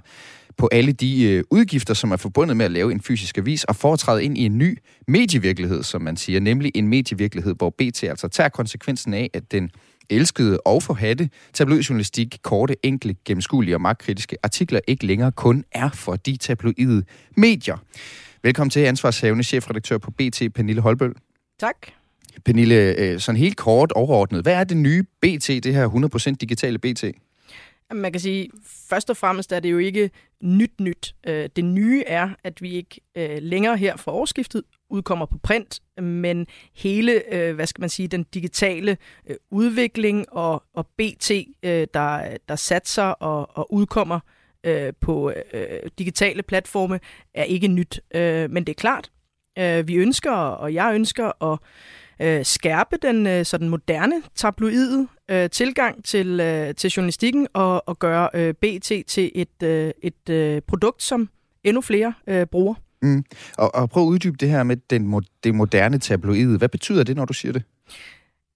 på alle de øh, udgifter, som er forbundet med at lave en fysisk avis, og foretræde ind i en ny medievirkelighed, som man siger, nemlig en medievirkelighed, hvor BT altså tager konsekvensen af, at den elskede og forhatte tabloidjournalistik, korte, enkle, gennemskuelige og magtkritiske artikler ikke længere kun er for de tabloide medier. Velkommen til ansvarshavende chefredaktør på BT, Pernille Holbøl. Tak. Pernille, øh, sådan helt kort overordnet, hvad er det nye BT, det her 100% digitale BT? Man kan sige, først og fremmest er det jo ikke nyt nyt. Øh, det nye er, at vi ikke øh, længere her fra årsskiftet udkommer på print, men hele, hvad skal man sige, den digitale udvikling og, og BT, der, der satser og, og udkommer på digitale platforme, er ikke nyt. Men det er klart, vi ønsker, og jeg ønsker at øh, skærpe den øh, sådan moderne tabloide øh, tilgang til, øh, til journalistikken og, og gøre øh, BT til et, øh, et øh, produkt, som endnu flere øh, bruger. Mm. Og, og prøv at uddybe det her med den, det moderne tabloide. Hvad betyder det, når du siger det?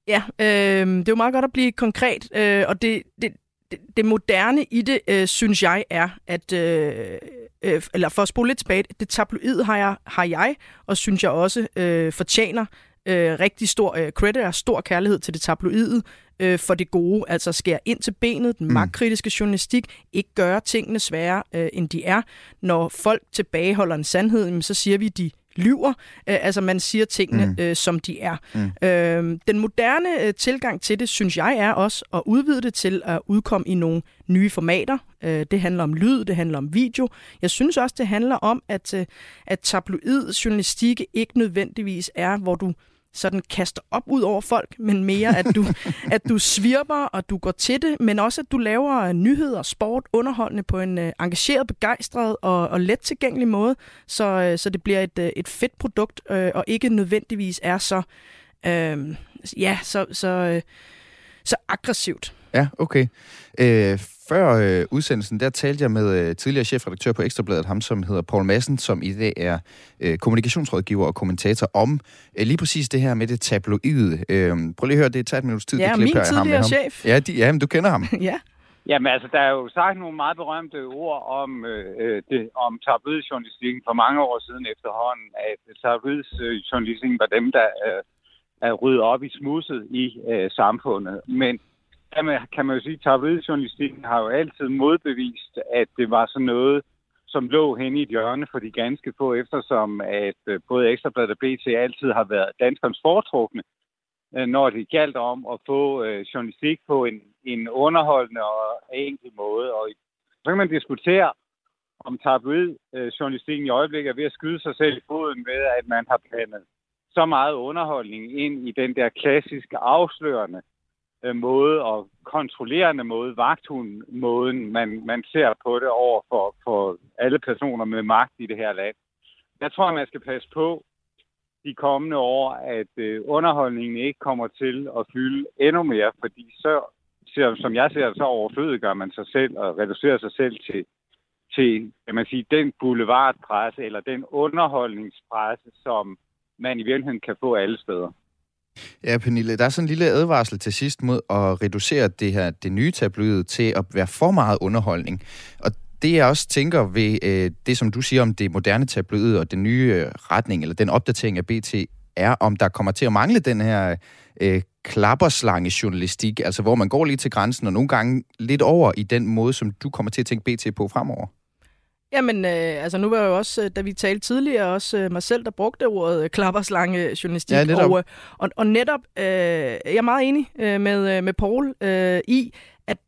Ja, øh, det er jo meget godt at blive konkret, øh, og det, det, det, det moderne i det, øh, synes jeg, er, at, øh, øh, eller for at spole lidt tilbage, det tabloid har jeg, har jeg og synes jeg også øh, fortjener øh, rigtig stor øh, credit og stor kærlighed til det tabloide øh, for det gode, altså skære ind til benet, den mm. magtkritiske journalistik, ikke gøre tingene sværere, øh, end de er. Når folk tilbageholder en sandhed, så siger vi, de lyver. Øh, altså man siger tingene, mm. øh, som de er. Mm. Øh, den moderne øh, tilgang til det, synes jeg, er også at udvide det til at udkomme i nogle nye formater. Øh, det handler om lyd, det handler om video. Jeg synes også, det handler om, at, øh, at tabloid journalistik ikke nødvendigvis er, hvor du sådan kaster op ud over folk, men mere at du, at du svirper, og du går til det, men også at du laver nyheder, sport, underholdende på en uh, engageret, begejstret og, og let tilgængelig måde, så, uh, så det bliver et, uh, et fedt produkt, uh, og ikke nødvendigvis er så, uh, ja, så, så, uh, så aggressivt. Ja, okay. Øh, før øh, udsendelsen, der talte jeg med øh, tidligere chefredaktør på Ekstrabladet, ham som hedder Paul Madsen, som i dag er øh, kommunikationsrådgiver og kommentator om øh, lige præcis det her med det tabloide. Øh, prøv lige at høre, det tager et minuts tid, ja, det klip her, ham med ham. chef. Ja, de, ja, men du kender ham. ja. Jamen altså, der er jo sagt nogle meget berømte ord om, øh, øh det, om tabloidjournalistikken for mange år siden efterhånden, at tabloidjournalistikken var dem, der øh, at rydde op i smusset i øh, samfundet. Men kan man, kan man jo sige, at tabloidjournalistikken har jo altid modbevist, at det var sådan noget, som lå hen i et hjørne for de ganske få, eftersom at øh, både Ekstrabladet og BT altid har været danskernes foretrukne, øh, når det galt om at få øh, journalistik på en, en underholdende og enkel måde. Og så kan man diskutere, om tabloidjournalistikken øh, i øjeblikket er ved at skyde sig selv i foden med, at man har blandet så meget underholdning ind i den der klassiske afslørende øh, måde og kontrollerende måde, vagthund-måden, man, man ser på det over for, for alle personer med magt i det her land. Jeg tror, man skal passe på de kommende år, at øh, underholdningen ikke kommer til at fylde endnu mere, fordi så, ser, som jeg ser det, så overflødiggør man sig selv og reducerer sig selv til, til kan man sige, den boulevardpresse eller den underholdningspresse, som man i virkeligheden kan få alle steder. Ja, Pernille, der er sådan en lille advarsel til sidst mod at reducere det her, det nye tabloid til at være for meget underholdning. Og det jeg også tænker ved øh, det, som du siger om det moderne tabloid og den nye øh, retning, eller den opdatering af BT, er, om der kommer til at mangle den her øh, klapperslange journalistik, altså hvor man går lige til grænsen, og nogle gange lidt over i den måde, som du kommer til at tænke BT på fremover. Jamen, øh, altså nu var jeg jo også, øh, da vi talte tidligere, også øh, mig selv, der brugte ordet øh, klapperslange journalistik. Ja, netop. Og, øh, og, og netop, øh, jeg er meget enig øh, med, øh, med Paul øh, i, at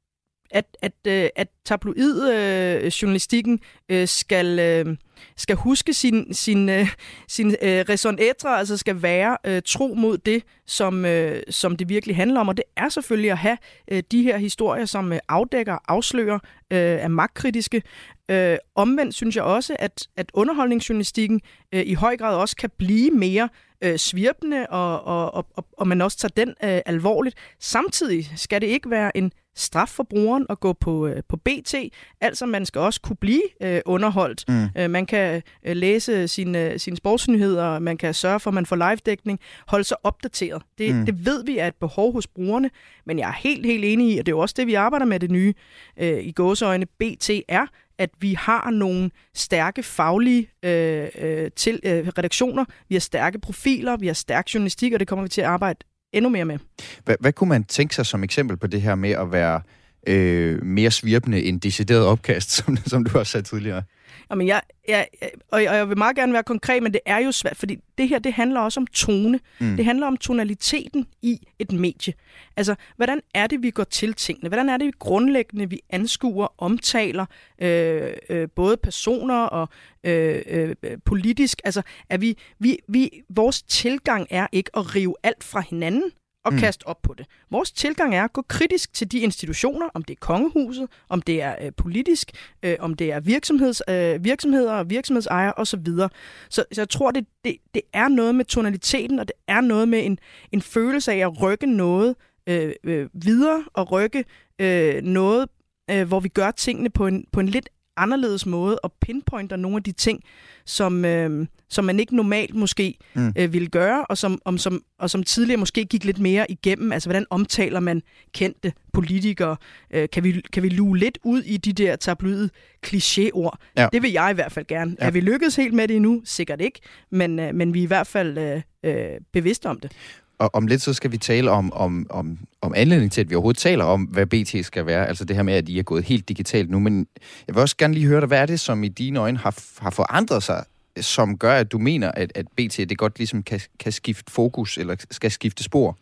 at, at, øh, at tabloid-journalistikken øh, øh, skal, øh, skal huske sin, sin, øh, sin øh, raison être, altså skal være øh, tro mod det, som, øh, som det virkelig handler om. Og det er selvfølgelig at have øh, de her historier, som øh, afdækker, afslører, øh, er magtkritiske. Øh, omvendt synes jeg også, at, at underholdningsjournalistikken øh, i høj grad også kan blive mere øh, svirpende, og, og, og, og man også tager den øh, alvorligt. Samtidig skal det ikke være en straf for brugeren at gå på, øh, på BT. Altså, man skal også kunne blive øh, underholdt. Mm. Øh, man kan øh, læse sine, sine sportsnyheder, man kan sørge for, at man får live-dækning, holde sig opdateret. Det, mm. det ved vi er et behov hos brugerne, men jeg er helt, helt enig i, og det er jo også det, vi arbejder med det nye øh, i gåseøjne BT er, at vi har nogle stærke faglige øh, øh, til, øh, redaktioner, vi har stærke profiler, vi har stærk journalistik, og det kommer vi til at arbejde endnu mere med. Hvad, hvad kunne man tænke sig som eksempel på det her med at være øh, mere svirpende end decideret opkast, som, som du har sat tidligere? Jamen, jeg, jeg, og, jeg, og jeg vil meget gerne være konkret, men det er jo svært, fordi det her, det handler også om tone. Mm. Det handler om tonaliteten i et medie. Altså, hvordan er det, vi går til tingene? Hvordan er det, vi grundlæggende, vi anskuer, omtaler øh, øh, både personer og øh, øh, politisk? Altså, er vi, vi, vi, vores tilgang er ikke at rive alt fra hinanden, og mm. kaste op på det. Vores tilgang er at gå kritisk til de institutioner, om det er kongehuset, om det er øh, politisk, øh, om det er virksomheds, øh, virksomheder og virksomhedsejere osv. Så, så jeg tror, det, det, det er noget med tonaliteten, og det er noget med en, en følelse af at rykke noget øh, øh, videre og rykke øh, noget, øh, hvor vi gør tingene på en, på en lidt anderledes måde og pinpointer nogle af de ting, som, øh, som man ikke normalt måske mm. øh, ville gøre, og som, om, som, og som tidligere måske gik lidt mere igennem. Altså, hvordan omtaler man kendte politikere? Øh, kan, vi, kan vi luge lidt ud i de der tabloide klichéord? Ja. Det vil jeg i hvert fald gerne. Ja. Er vi lykkedes helt med det endnu? Sikkert ikke, men, øh, men vi er i hvert fald øh, øh, bevidste om det. Og om lidt så skal vi tale om, om, om, om anledning til, at vi overhovedet taler om, hvad BT skal være. Altså det her med, at I er gået helt digitalt nu. Men jeg vil også gerne lige høre dig, hvad er det, som i dine øjne har, har forandret sig, som gør, at du mener, at, at BT det godt ligesom kan, kan skifte fokus, eller skal skifte spor?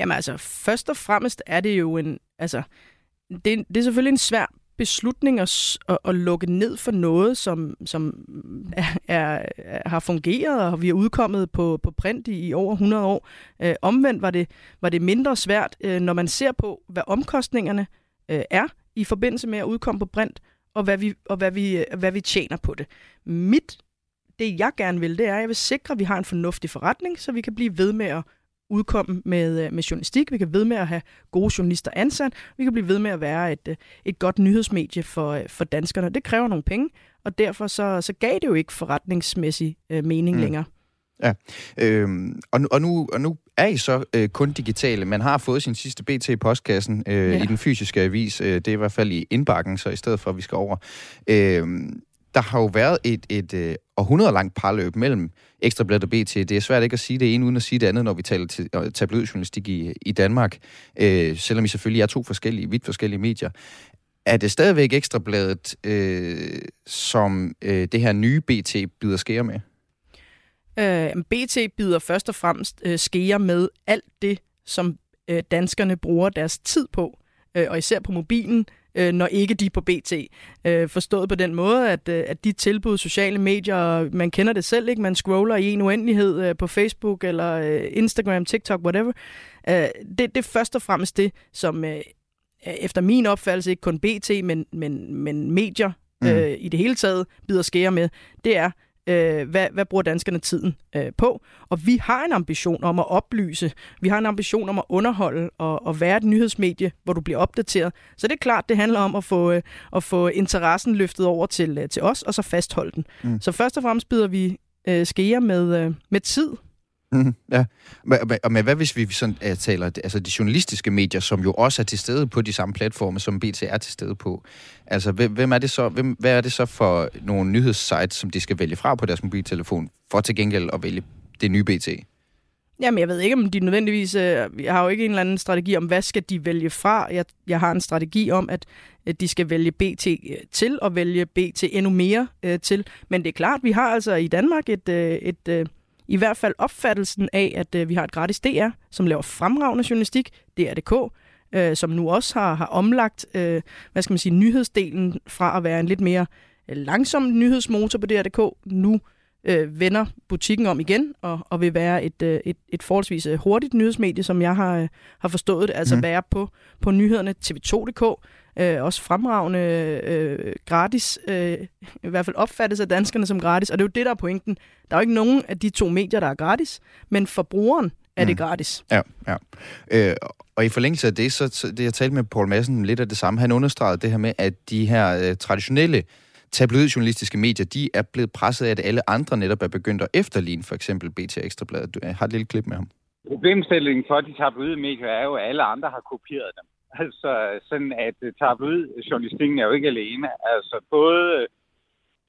Jamen altså, først og fremmest er det jo en... Altså, det, det er selvfølgelig en svær beslutning at, at, at lukke ned for noget, som, som er, er, har fungeret, og vi er udkommet på, på print i, i over 100 år. Øh, omvendt var det, var det mindre svært, øh, når man ser på, hvad omkostningerne øh, er i forbindelse med at udkomme på print, og hvad vi, og hvad vi, hvad vi tjener på det. Mit, det jeg gerne vil, det er, at jeg vil sikre, at vi har en fornuftig forretning, så vi kan blive ved med at udkomme med, øh, med journalistik. Vi kan ved med at have gode journalister ansat. Vi kan blive ved med at være et, øh, et godt nyhedsmedie for, øh, for danskerne. Det kræver nogle penge, og derfor så, så gav det jo ikke forretningsmæssig øh, mening mm. længere. Ja, øhm, og, nu, og, nu, og nu er I så øh, kun digitale. Man har fået sin sidste BT i postkassen øh, ja. i den fysiske avis. Øh, det er i hvert fald i indbakken, så i stedet for, at vi skal over. Øh, der har jo været et, et øh, århundrede langt parløb mellem Ekstrabladet og BT. Det er svært ikke at sige det ene uden at sige det andet, når vi taler til øh, tabloidjournalistik i, i Danmark, øh, selvom I selvfølgelig er to forskellige, vidt forskellige medier. Er det stadigvæk Ekstrabladet, øh, som øh, det her nye BT byder skære med? Øh, BT byder først og fremmest øh, skære med alt det, som øh, danskerne bruger deres tid på, øh, og især på mobilen, øh, når ikke de er på BT. Øh, forstået på den måde, at, øh, at de tilbud sociale medier, man kender det selv, ikke? man scroller i en uendelighed øh, på Facebook eller øh, Instagram, TikTok, whatever. Øh, det, det er først og fremmest det, som øh, efter min opfattelse, ikke kun BT, men, men, men medier mm. øh, i det hele taget bider skære med, det er, øh, hvad, hvad bruger danskerne tiden øh, på. Og vi har en ambition om at oplyse, vi har en ambition om at underholde og, og være et nyhedsmedie, hvor du bliver opdateret. Så det er klart, det handler om at få, øh, at få interessen løftet over til, øh, til os, og så fastholde den. Mm. Så først og fremmest bider vi øh, skære med, øh, med tid Mm, ja, og men hvad hvis vi sådan uh, taler, altså de journalistiske medier, som jo også er til stede på de samme platforme, som BT er til stede på. Altså, hvem er det så, hvem, hvad er det så for nogle nyhedssites, som de skal vælge fra på deres mobiltelefon, for til gengæld at vælge det nye BT? Jamen, jeg ved ikke, om de nødvendigvis... Øh, jeg har jo ikke en eller anden strategi om, hvad skal de vælge fra. Jeg, jeg har en strategi om, at, øh, de skal vælge BT øh, til, og vælge BT endnu mere øh, til. Men det er klart, vi har altså i Danmark et, øh, et, øh, i hvert fald opfattelsen af, at øh, vi har et gratis DR, som laver fremragende journalistik, DR.dk, øh, som nu også har, har omlagt, øh, hvad skal man sige, nyhedsdelen fra at være en lidt mere langsom nyhedsmotor på DR.dk, nu øh, vender butikken om igen og, og vil være et, øh, et, et forholdsvis øh, hurtigt nyhedsmedie, som jeg har, øh, har forstået det, altså mm. være på, på nyhederne tv2.dk, øh, også fremragende øh, gratis, øh, i hvert fald opfattes af danskerne som gratis, og det er jo det, der er pointen. Der er jo ikke nogen af de to medier, der er gratis, men for brugeren er mm. det gratis. Ja, ja. Øh, og i forlængelse af det, så, så det jeg talte med Paul Madsen lidt af det samme. Han understregede det her med, at de her øh, traditionelle tabloidjournalistiske medier, de er blevet presset af, at alle andre netop er begyndt at efterligne for eksempel BT Ekstrabladet. Du har et lille klip med ham. Problemstillingen for de tabloide medier er jo, at alle andre har kopieret dem. Altså sådan, at øh, tabloid-journalistikken er jo ikke alene. Altså både øh,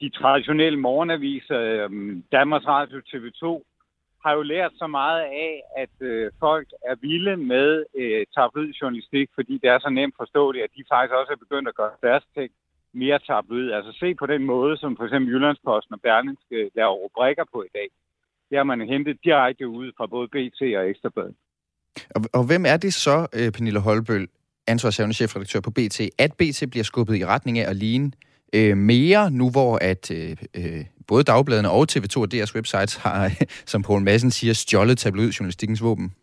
de traditionelle morgenaviser, øh, Danmarks Radio TV2, har jo lært så meget af, at øh, folk er vilde med øh, tabloidjournalistik, fordi det er så nemt forståeligt, at de faktisk også er begyndt at gøre deres ting mere tabloid. Altså se på den måde, som for eksempel Jyllandsposten og Berlingske laver rubrikker på i dag. Det har man hentet direkte ud fra både BT og Ekstrabladet. Og, og hvem er det så, øh, Pernille Holbøl, ansvarshavende chefredaktør på BT, at BT bliver skubbet i retning af at ligne øh, mere, nu hvor at øh, øh, både dagbladene og TV2 og DR's websites har, som Poul Madsen siger, stjålet tabloidjournalistikkens våben?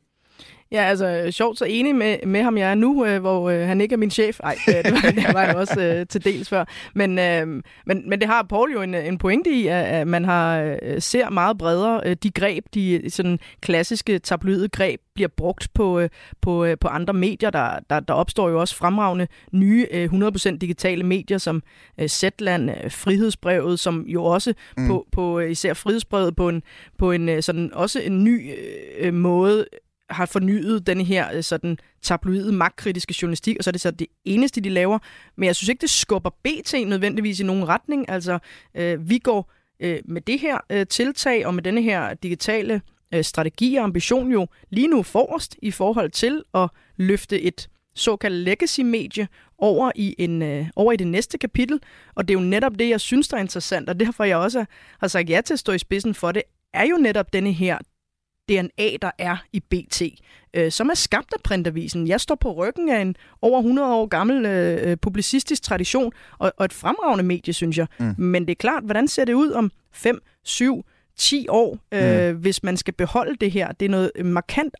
Ja, altså sjovt så enig med, med ham jeg er nu, øh, hvor øh, han ikke er min chef. Nej, øh, det, var, det var jeg også øh, til dels før. Men, øh, men, men det har Paul jo en, en pointe i, at, at man har øh, ser meget bredere øh, de greb, de sådan klassiske tabloide greb, bliver brugt på, øh, på, øh, på andre medier. Der, der, der opstår jo også fremragende nye øh, 100% digitale medier, som øh, Zetland, øh, Frihedsbrevet, som jo også mm. på, på øh, især Frihedsbrevet på en, på en øh, sådan også en ny øh, måde har fornyet den her øh, sådan tabloide, magtkritiske journalistik, og så er det så det eneste, de laver. Men jeg synes ikke, det skubber BT nødvendigvis i nogen retning. Altså, øh, vi går øh, med det her øh, tiltag og med denne her digitale øh, strategi og ambition jo lige nu forrest i forhold til at løfte et såkaldt legacy-medie over i, en, øh, over i det næste kapitel. Og det er jo netop det, jeg synes, der er interessant, og derfor jeg også har sagt ja til at stå i spidsen for det, er jo netop denne her DNA, der er i BT, øh, som er skabt af printavisen. Jeg står på ryggen af en over 100 år gammel øh, øh, publicistisk tradition, og, og et fremragende medie, synes jeg. Mm. Men det er klart, hvordan ser det ud om 5, 7, 10 år, øh, mm. hvis man skal beholde det her? Det er noget markant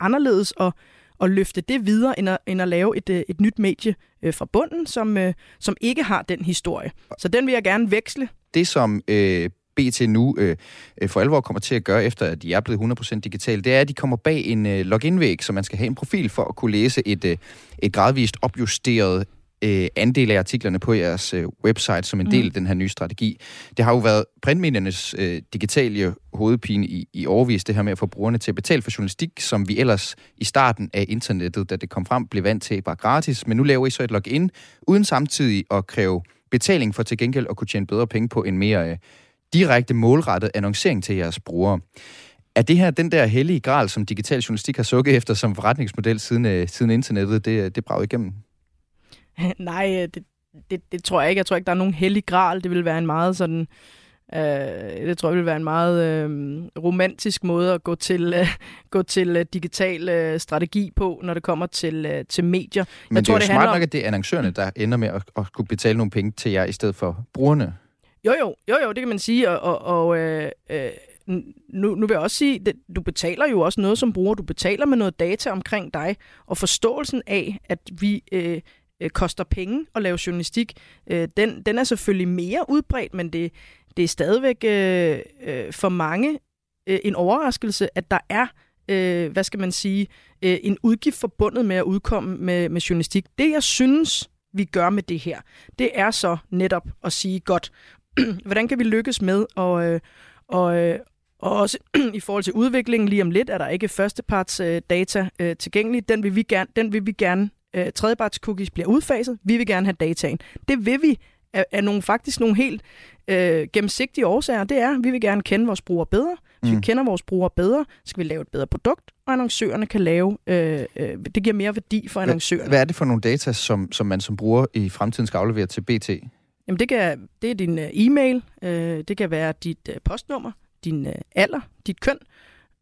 anderledes at, at løfte det videre, end at, end at lave et, øh, et nyt medie øh, fra bunden, som, øh, som ikke har den historie. Så den vil jeg gerne veksle. Det, som øh, BT nu øh, øh, for alvor kommer til at gøre, efter at de er blevet 100% digitale, det er, at de kommer bag en øh, login-væg, så man skal have en profil for at kunne læse et, øh, et gradvist opjusteret øh, andel af artiklerne på jeres øh, website som en del mm. af den her nye strategi. Det har jo været printmediernes øh, digitale hovedpine i, i overvis, det her med at få brugerne til at betale for journalistik, som vi ellers i starten af internettet, da det kom frem, blev vant til bare gratis. Men nu laver I så et login, uden samtidig at kræve betaling for til gengæld at kunne tjene bedre penge på en mere øh, direkte målrettet annoncering til jeres brugere. Er det her den der hellige gral, som digital journalistik har sukket efter som forretningsmodel siden, uh, siden internettet, det, det braget igennem? Nej, øh, det, det, det tror jeg ikke. Jeg tror ikke, der er nogen hellig gral. Det vil være en meget sådan... Uh, det tror jeg vil være en meget uh, romantisk måde at gå til uh, gå til uh, digital uh, strategi på, når det kommer til uh, til medier. Men jeg det tror, er jo det smart nok, at det er annoncørerne, der ender med at, at kunne betale nogle penge til jer i stedet for brugerne. Jo, jo, jo, jo, det kan man sige, og, og, og øh, øh, nu, nu vil jeg også sige, at du betaler jo også noget som bruger. Du betaler med noget data omkring dig, og forståelsen af, at vi øh, øh, koster penge at lave journalistik, øh, den, den er selvfølgelig mere udbredt, men det, det er stadigvæk øh, øh, for mange øh, en overraskelse, at der er, øh, hvad skal man sige, øh, en udgift forbundet med at udkomme med, med journalistik. Det, jeg synes, vi gør med det her, det er så netop at sige, godt, hvordan kan vi lykkes med øh, og, øh, og også i forhold til udviklingen lige om lidt, er der ikke førsteparts øh, data øh, tilgængelig. Den vil vi gerne, den vil vi gerne øh, tredjeparts cookies bliver udfaset. Vi vil gerne have dataen. Det vil vi af, af nogle, faktisk nogle helt øh, gennemsigtige årsager. Det er, at vi vil gerne kende vores brugere bedre. Hvis mm. vi kender vores brugere bedre, så skal vi lave et bedre produkt, og annoncørerne kan lave, øh, øh, det giver mere værdi for annoncørerne. Hvad er det for nogle data, som, som man som bruger i fremtiden skal aflevere til BT? Jamen det, kan, det er din uh, e-mail, uh, det kan være dit uh, postnummer, din uh, alder, dit køn,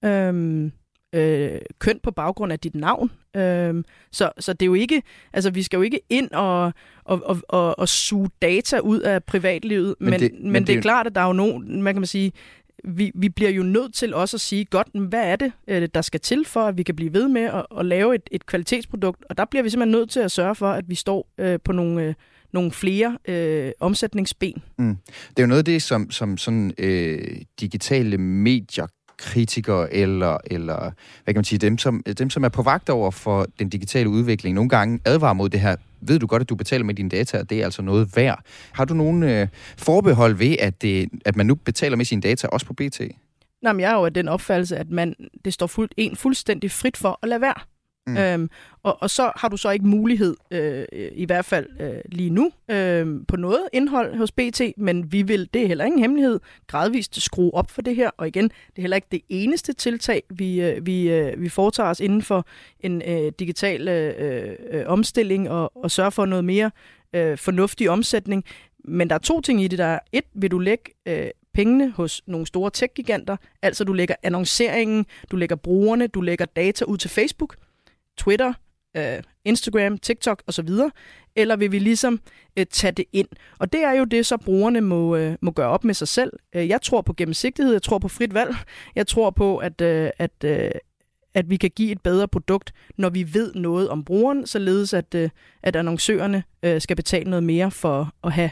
um, uh, køn på baggrund af dit navn. Um, så, så det er jo ikke, altså vi skal jo ikke ind og, og, og, og, og suge data ud af privatlivet, men, men, det, men, men det, det er klart, at der er jo nogen, man kan man sige, vi, vi bliver jo nødt til også at sige, godt, hvad er det, der skal til for, at vi kan blive ved med at, at lave et, et kvalitetsprodukt, og der bliver vi simpelthen nødt til at sørge for, at vi står uh, på nogle... Uh, nogle flere øh, omsætningsben. Mm. Det er jo noget af det, som, som sådan øh, digitale medier kritikere eller, eller hvad kan man sige, dem som, dem, som er på vagt over for den digitale udvikling, nogle gange advarer mod det her. Ved du godt, at du betaler med dine data, og det er altså noget værd. Har du nogen øh, forbehold ved, at, det, at man nu betaler med sine data, også på BT? Nej, men jeg er jo af den opfattelse, at man, det står fuld, en fuldstændig frit for at lade være. Mm. Øhm, og, og så har du så ikke mulighed, øh, i hvert fald øh, lige nu, øh, på noget indhold hos BT, men vi vil, det er heller ingen hemmelighed, gradvist skrue op for det her. Og igen, det er heller ikke det eneste tiltag, vi, øh, vi, øh, vi foretager os inden for en øh, digital øh, øh, omstilling og, og sørge for noget mere øh, fornuftig omsætning. Men der er to ting i det. Der er et, vil du lægge øh, pengene hos nogle store tech-giganter, altså du lægger annonceringen, du lægger brugerne, du lægger data ud til Facebook, Twitter, øh, Instagram, TikTok osv., eller vil vi ligesom øh, tage det ind? Og det er jo det, så brugerne må, øh, må gøre op med sig selv. Øh, jeg tror på gennemsigtighed, jeg tror på frit valg, jeg tror på, at, øh, at, øh, at vi kan give et bedre produkt, når vi ved noget om brugeren, således at, øh, at annoncørerne øh, skal betale noget mere for at have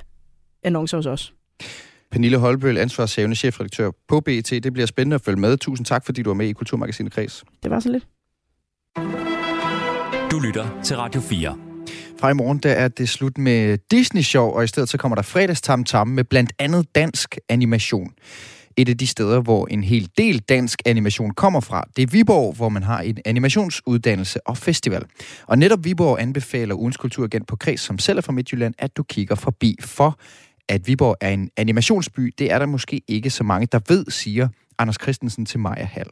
annoncer hos os. Pernille Holbøl, ansvarshavende chefredaktør på BT. Det bliver spændende at følge med. Tusind tak, fordi du var med i Kulturmagasinet Kreds. Det var så lidt. Du lytter til Radio 4. Fra i morgen der er det slut med Disney-show, og i stedet så kommer der fredagstam tam med blandt andet dansk animation. Et af de steder, hvor en hel del dansk animation kommer fra, det er Viborg, hvor man har en animationsuddannelse og festival. Og netop Viborg anbefaler ugens kulturagent på Kreds, som selv er fra Midtjylland, at du kigger forbi. For at Viborg er en animationsby, det er der måske ikke så mange, der ved, siger Anders Christensen til Maja Hall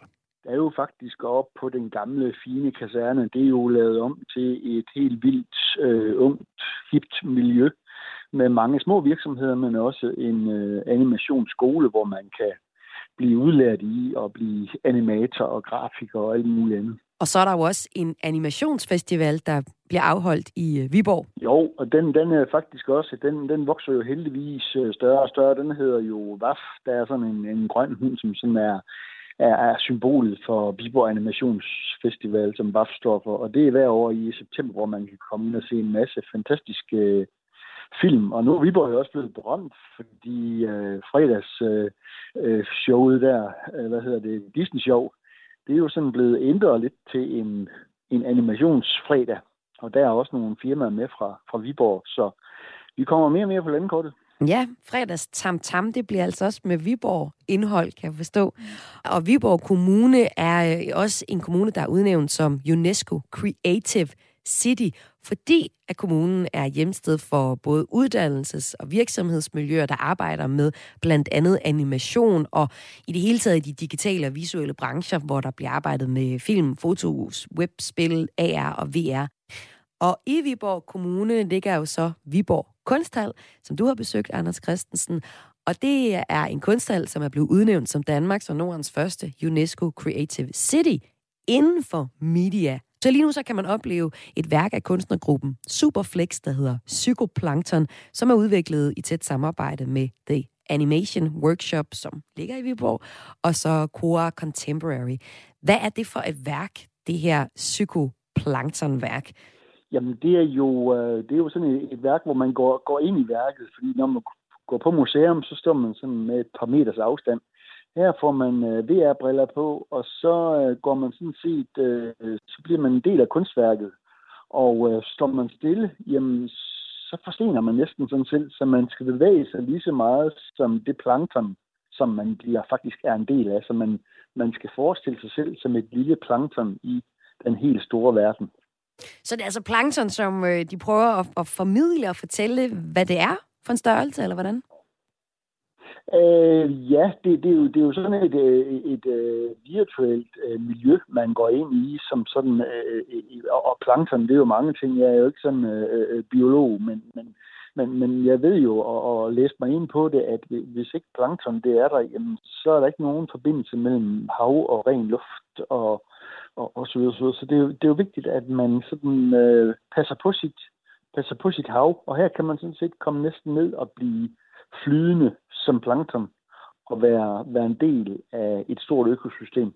er jo faktisk op på den gamle, fine kaserne. Det er jo lavet om til et helt vildt, øh, ungt, hipt miljø med mange små virksomheder, men også en øh, animationsskole, hvor man kan blive udlært i at blive animator og grafiker og alt muligt andet. Og så er der jo også en animationsfestival, der bliver afholdt i øh, Viborg. Jo, og den, den er faktisk også, den, den vokser jo heldigvis øh, større og større. Den hedder jo WAF. Der er sådan en, en grøn hund, som sådan er er, er symbolet for Viborg Animationsfestival, som BAF står for. Og det er hver år i september, hvor man kan komme ind og se en masse fantastiske øh, film. Og nu er Viborg jo også blevet berømt, fordi øh, fredags øh, øh, showet der, øh, hvad hedder det, Disney Show, det er jo sådan blevet ændret lidt til en, en animationsfredag. Og der er også nogle firmaer med fra, fra Viborg, så vi kommer mere og mere på landkortet. Ja, fredags Tam Tam, det bliver altså også med Viborg indhold, kan jeg forstå. Og Viborg Kommune er øh, også en kommune, der er udnævnt som UNESCO Creative City, fordi at kommunen er hjemsted for både uddannelses- og virksomhedsmiljøer, der arbejder med blandt andet animation og i det hele taget de digitale og visuelle brancher, hvor der bliver arbejdet med film, fotos, webspil, AR og VR. Og i Viborg Kommune ligger jo så Viborg Kunsthal, som du har besøgt, Anders Christensen. Og det er en kunsthal, som er blevet udnævnt som Danmarks og Nordens første UNESCO Creative City inden for media. Så lige nu så kan man opleve et værk af kunstnergruppen Superflex, der hedder Psykoplankton, som er udviklet i tæt samarbejde med The Animation Workshop, som ligger i Viborg, og så Quora Contemporary. Hvad er det for et værk, det her psykoplanktonværk, værk Jamen, det er jo, øh, det er jo sådan et, et værk, hvor man går, går ind i værket, fordi når man går på museum, så står man sådan med et par meters afstand. Her får man øh, VR-briller på, og så øh, går man sådan set, øh, så bliver man en del af kunstværket. Og øh, står man stille, jamen, så forstener man næsten sådan selv, så man skal bevæge sig lige så meget som det plankton, som man bliver, faktisk er en del af. Så man, man skal forestille sig selv som et lille plankton i den helt store verden. Så det er altså plankton, som øh, de prøver at, at formidle og fortælle, hvad det er for en størrelse, eller hvordan? Øh, ja, det, det, er jo, det er jo sådan et, øh, et, et, virtuelt øh, miljø, man går ind i, som sådan, øh, og plankton, det er jo mange ting. Jeg er jo ikke sådan øh, biolog, men, men, men, men jeg ved jo, og, og læste mig ind på det, at hvis ikke plankton det er der, jamen, så er der ikke nogen forbindelse mellem hav og ren luft og, og, og så videre. Så, videre. så det, er jo, det er jo vigtigt, at man sådan øh, passer, på sit, passer på sit hav, og her kan man sådan set komme næsten ned og blive flydende som plankton og være, være en del af et stort økosystem.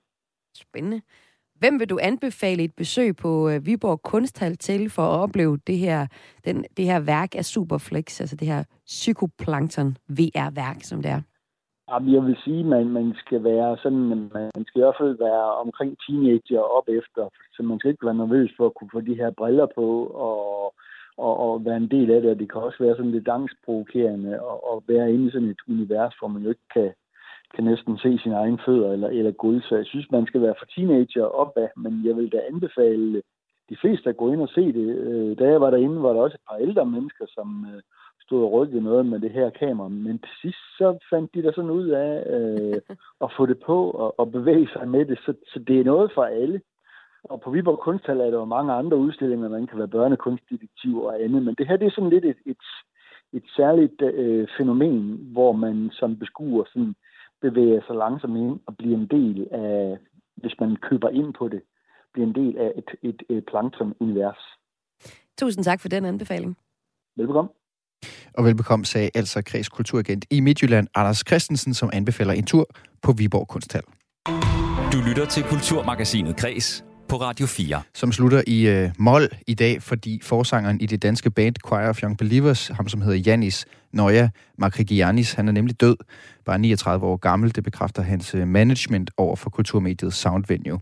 Spændende. Hvem vil du anbefale et besøg på øh, Viborg Kunsthal til for at opleve det her, den, det her værk af Superflex, altså det her psykoplankton VR-værk, som det er? Jamen, jeg vil sige, at man, man skal være sådan, man skal i hvert fald være omkring teenager op efter, så man skal ikke være nervøs for at kunne få de her briller på og, og, og være en del af det, og det kan også være sådan lidt angstprovokerende og, og være inde i sådan et univers, hvor man jo ikke kan, kan næsten se sine egne fødder eller, eller gulv, så jeg synes, man skal være for teenager opad, men jeg vil da anbefale de fleste, at gå ind og se det, øh, da jeg var derinde, var der også et par ældre mennesker, som øh, stod og rykkede noget med det her kamera. Men til sidst, så fandt de der sådan ud af øh, at få det på og, og bevæge sig med det. Så, så det er noget for alle. Og på Viborg Kunsthal er der jo mange andre udstillinger, der kan være børnekunstdetektiv og andet. Men det her, det er sådan lidt et, et, et særligt øh, fænomen, hvor man som beskuer sådan bevæger sig langsomt ind og bliver en del af, hvis man køber ind på det, bliver en del af et, et, et plankton-univers. Tusind tak for den anbefaling. Velbekomme. Og velbekomme sagde altså Kreds Kulturagent i Midtjylland, Anders Christensen, som anbefaler en tur på Viborg Kunsthal. Du lytter til Kulturmagasinet Kres på Radio 4. Som slutter i øh, Mol i dag, fordi forsangeren i det danske band Choir of Young Believers, ham som hedder Janis Nøja Makrigianis, han er nemlig død, bare 39 år gammel. Det bekræfter hans øh, management over for kulturmediet Soundvenue.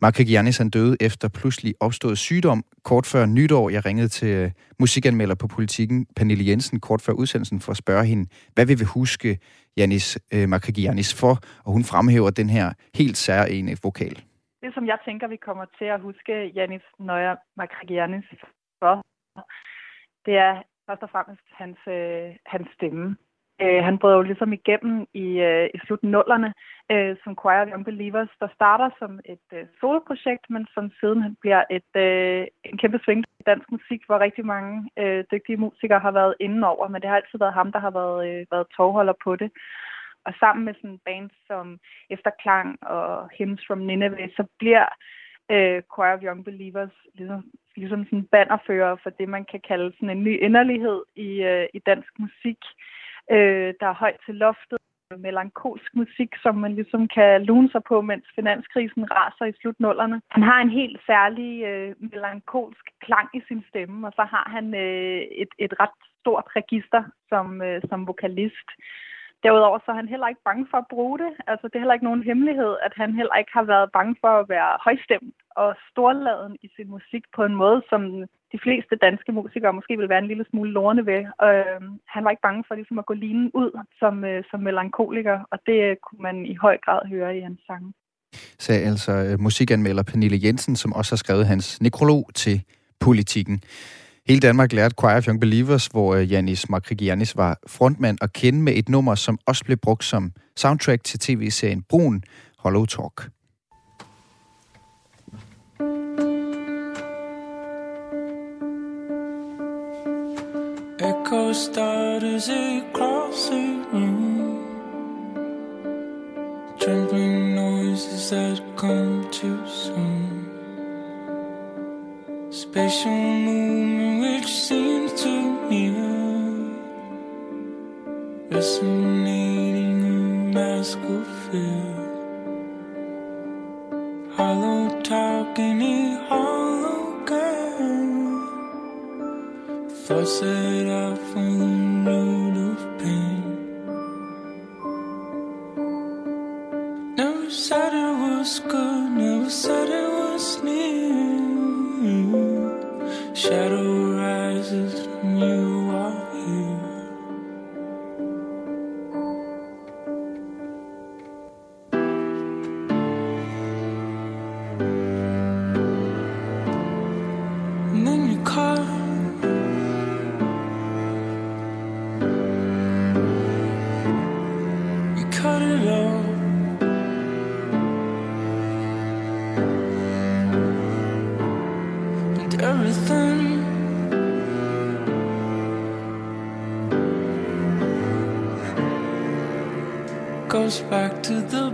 Makrigianis han døde efter pludselig opstået sygdom. Kort før nytår, jeg ringede til øh, musikanmelder på politikken, Pernille Jensen, kort før udsendelsen, for at spørge hende, hvad vi vil huske Janis øh, Makrigianis for, og hun fremhæver den her helt særlige vokal det, som jeg tænker, vi kommer til at huske Janis Nøjer Makrigianis for, det er først og fremmest hans, øh, hans stemme. Øh, han brød jo ligesom igennem i, øh, i slut nullerne øh, som Choir of Young Believers, der starter som et øh, soloprojekt, men som siden bliver et, øh, en kæmpe sving i dansk musik, hvor rigtig mange øh, dygtige musikere har været inde over, men det har altid været ham, der har været, øh, været tovholder på det. Og sammen med sådan bands som Efterklang og Hymns from Nineveh, så bliver øh, Choir of Young Believers ligesom, ligesom sådan bannerfører for det, man kan kalde sådan en ny inderlighed i, øh, i dansk musik, øh, der er højt til loftet melankolsk musik, som man ligesom kan lune sig på, mens finanskrisen raser i slutnullerne. Han har en helt særlig øh, melankolsk klang i sin stemme, og så har han øh, et, et ret stort register som, øh, som vokalist. Derudover så er han heller ikke bange for at bruge det. Altså, det er heller ikke nogen hemmelighed, at han heller ikke har været bange for at være højstemt og storladen i sin musik på en måde, som de fleste danske musikere måske vil være en lille smule lorne ved. Øh, han var ikke bange for ligesom at gå linen ud som, øh, som melankoliker, og det øh, kunne man i høj grad høre i hans sange. Sagde altså øh, musikanmelder Pernille Jensen, som også har skrevet hans nekrolog til politikken. Hele Danmark lærte Choir of Young Believers, hvor øh, Janis Makrigianis var frontmand og kende med et nummer, som også blev brugt som soundtrack til tv-serien Brun, Hollow Talk. Echo starters across the room Trembling noises that come too soon Spatial movement which seems too near Resonating a mask of fear Hollow talking a hollow game Thoughts that I from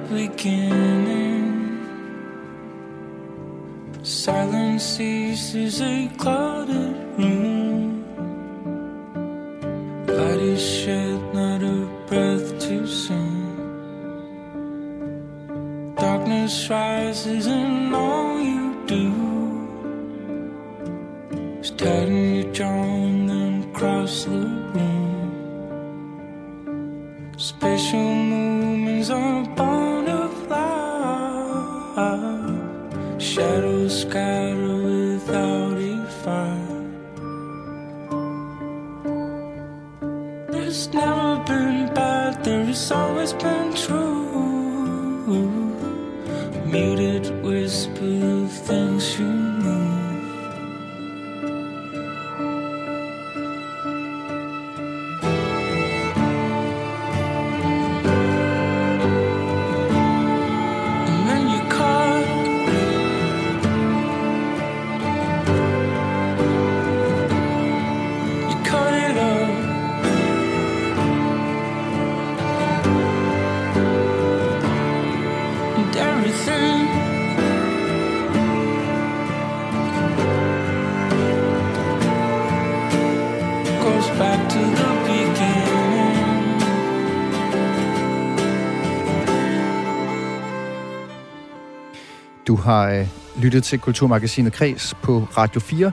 beginning. Silence ceases a clouded room. Light is shed, not a breath too soon. Darkness rises, and all har øh, lyttet til Kulturmagasinet Kres på Radio 4.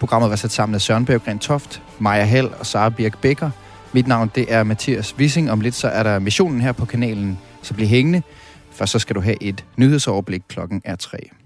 Programmet var sat sammen af Søren Berggren Toft, Maja Hall og Sara Birk Becker. Mit navn det er Mathias Wissing. Om lidt så er der missionen her på kanalen, så bliv hængende. Først så skal du have et nyhedsoverblik klokken er 3.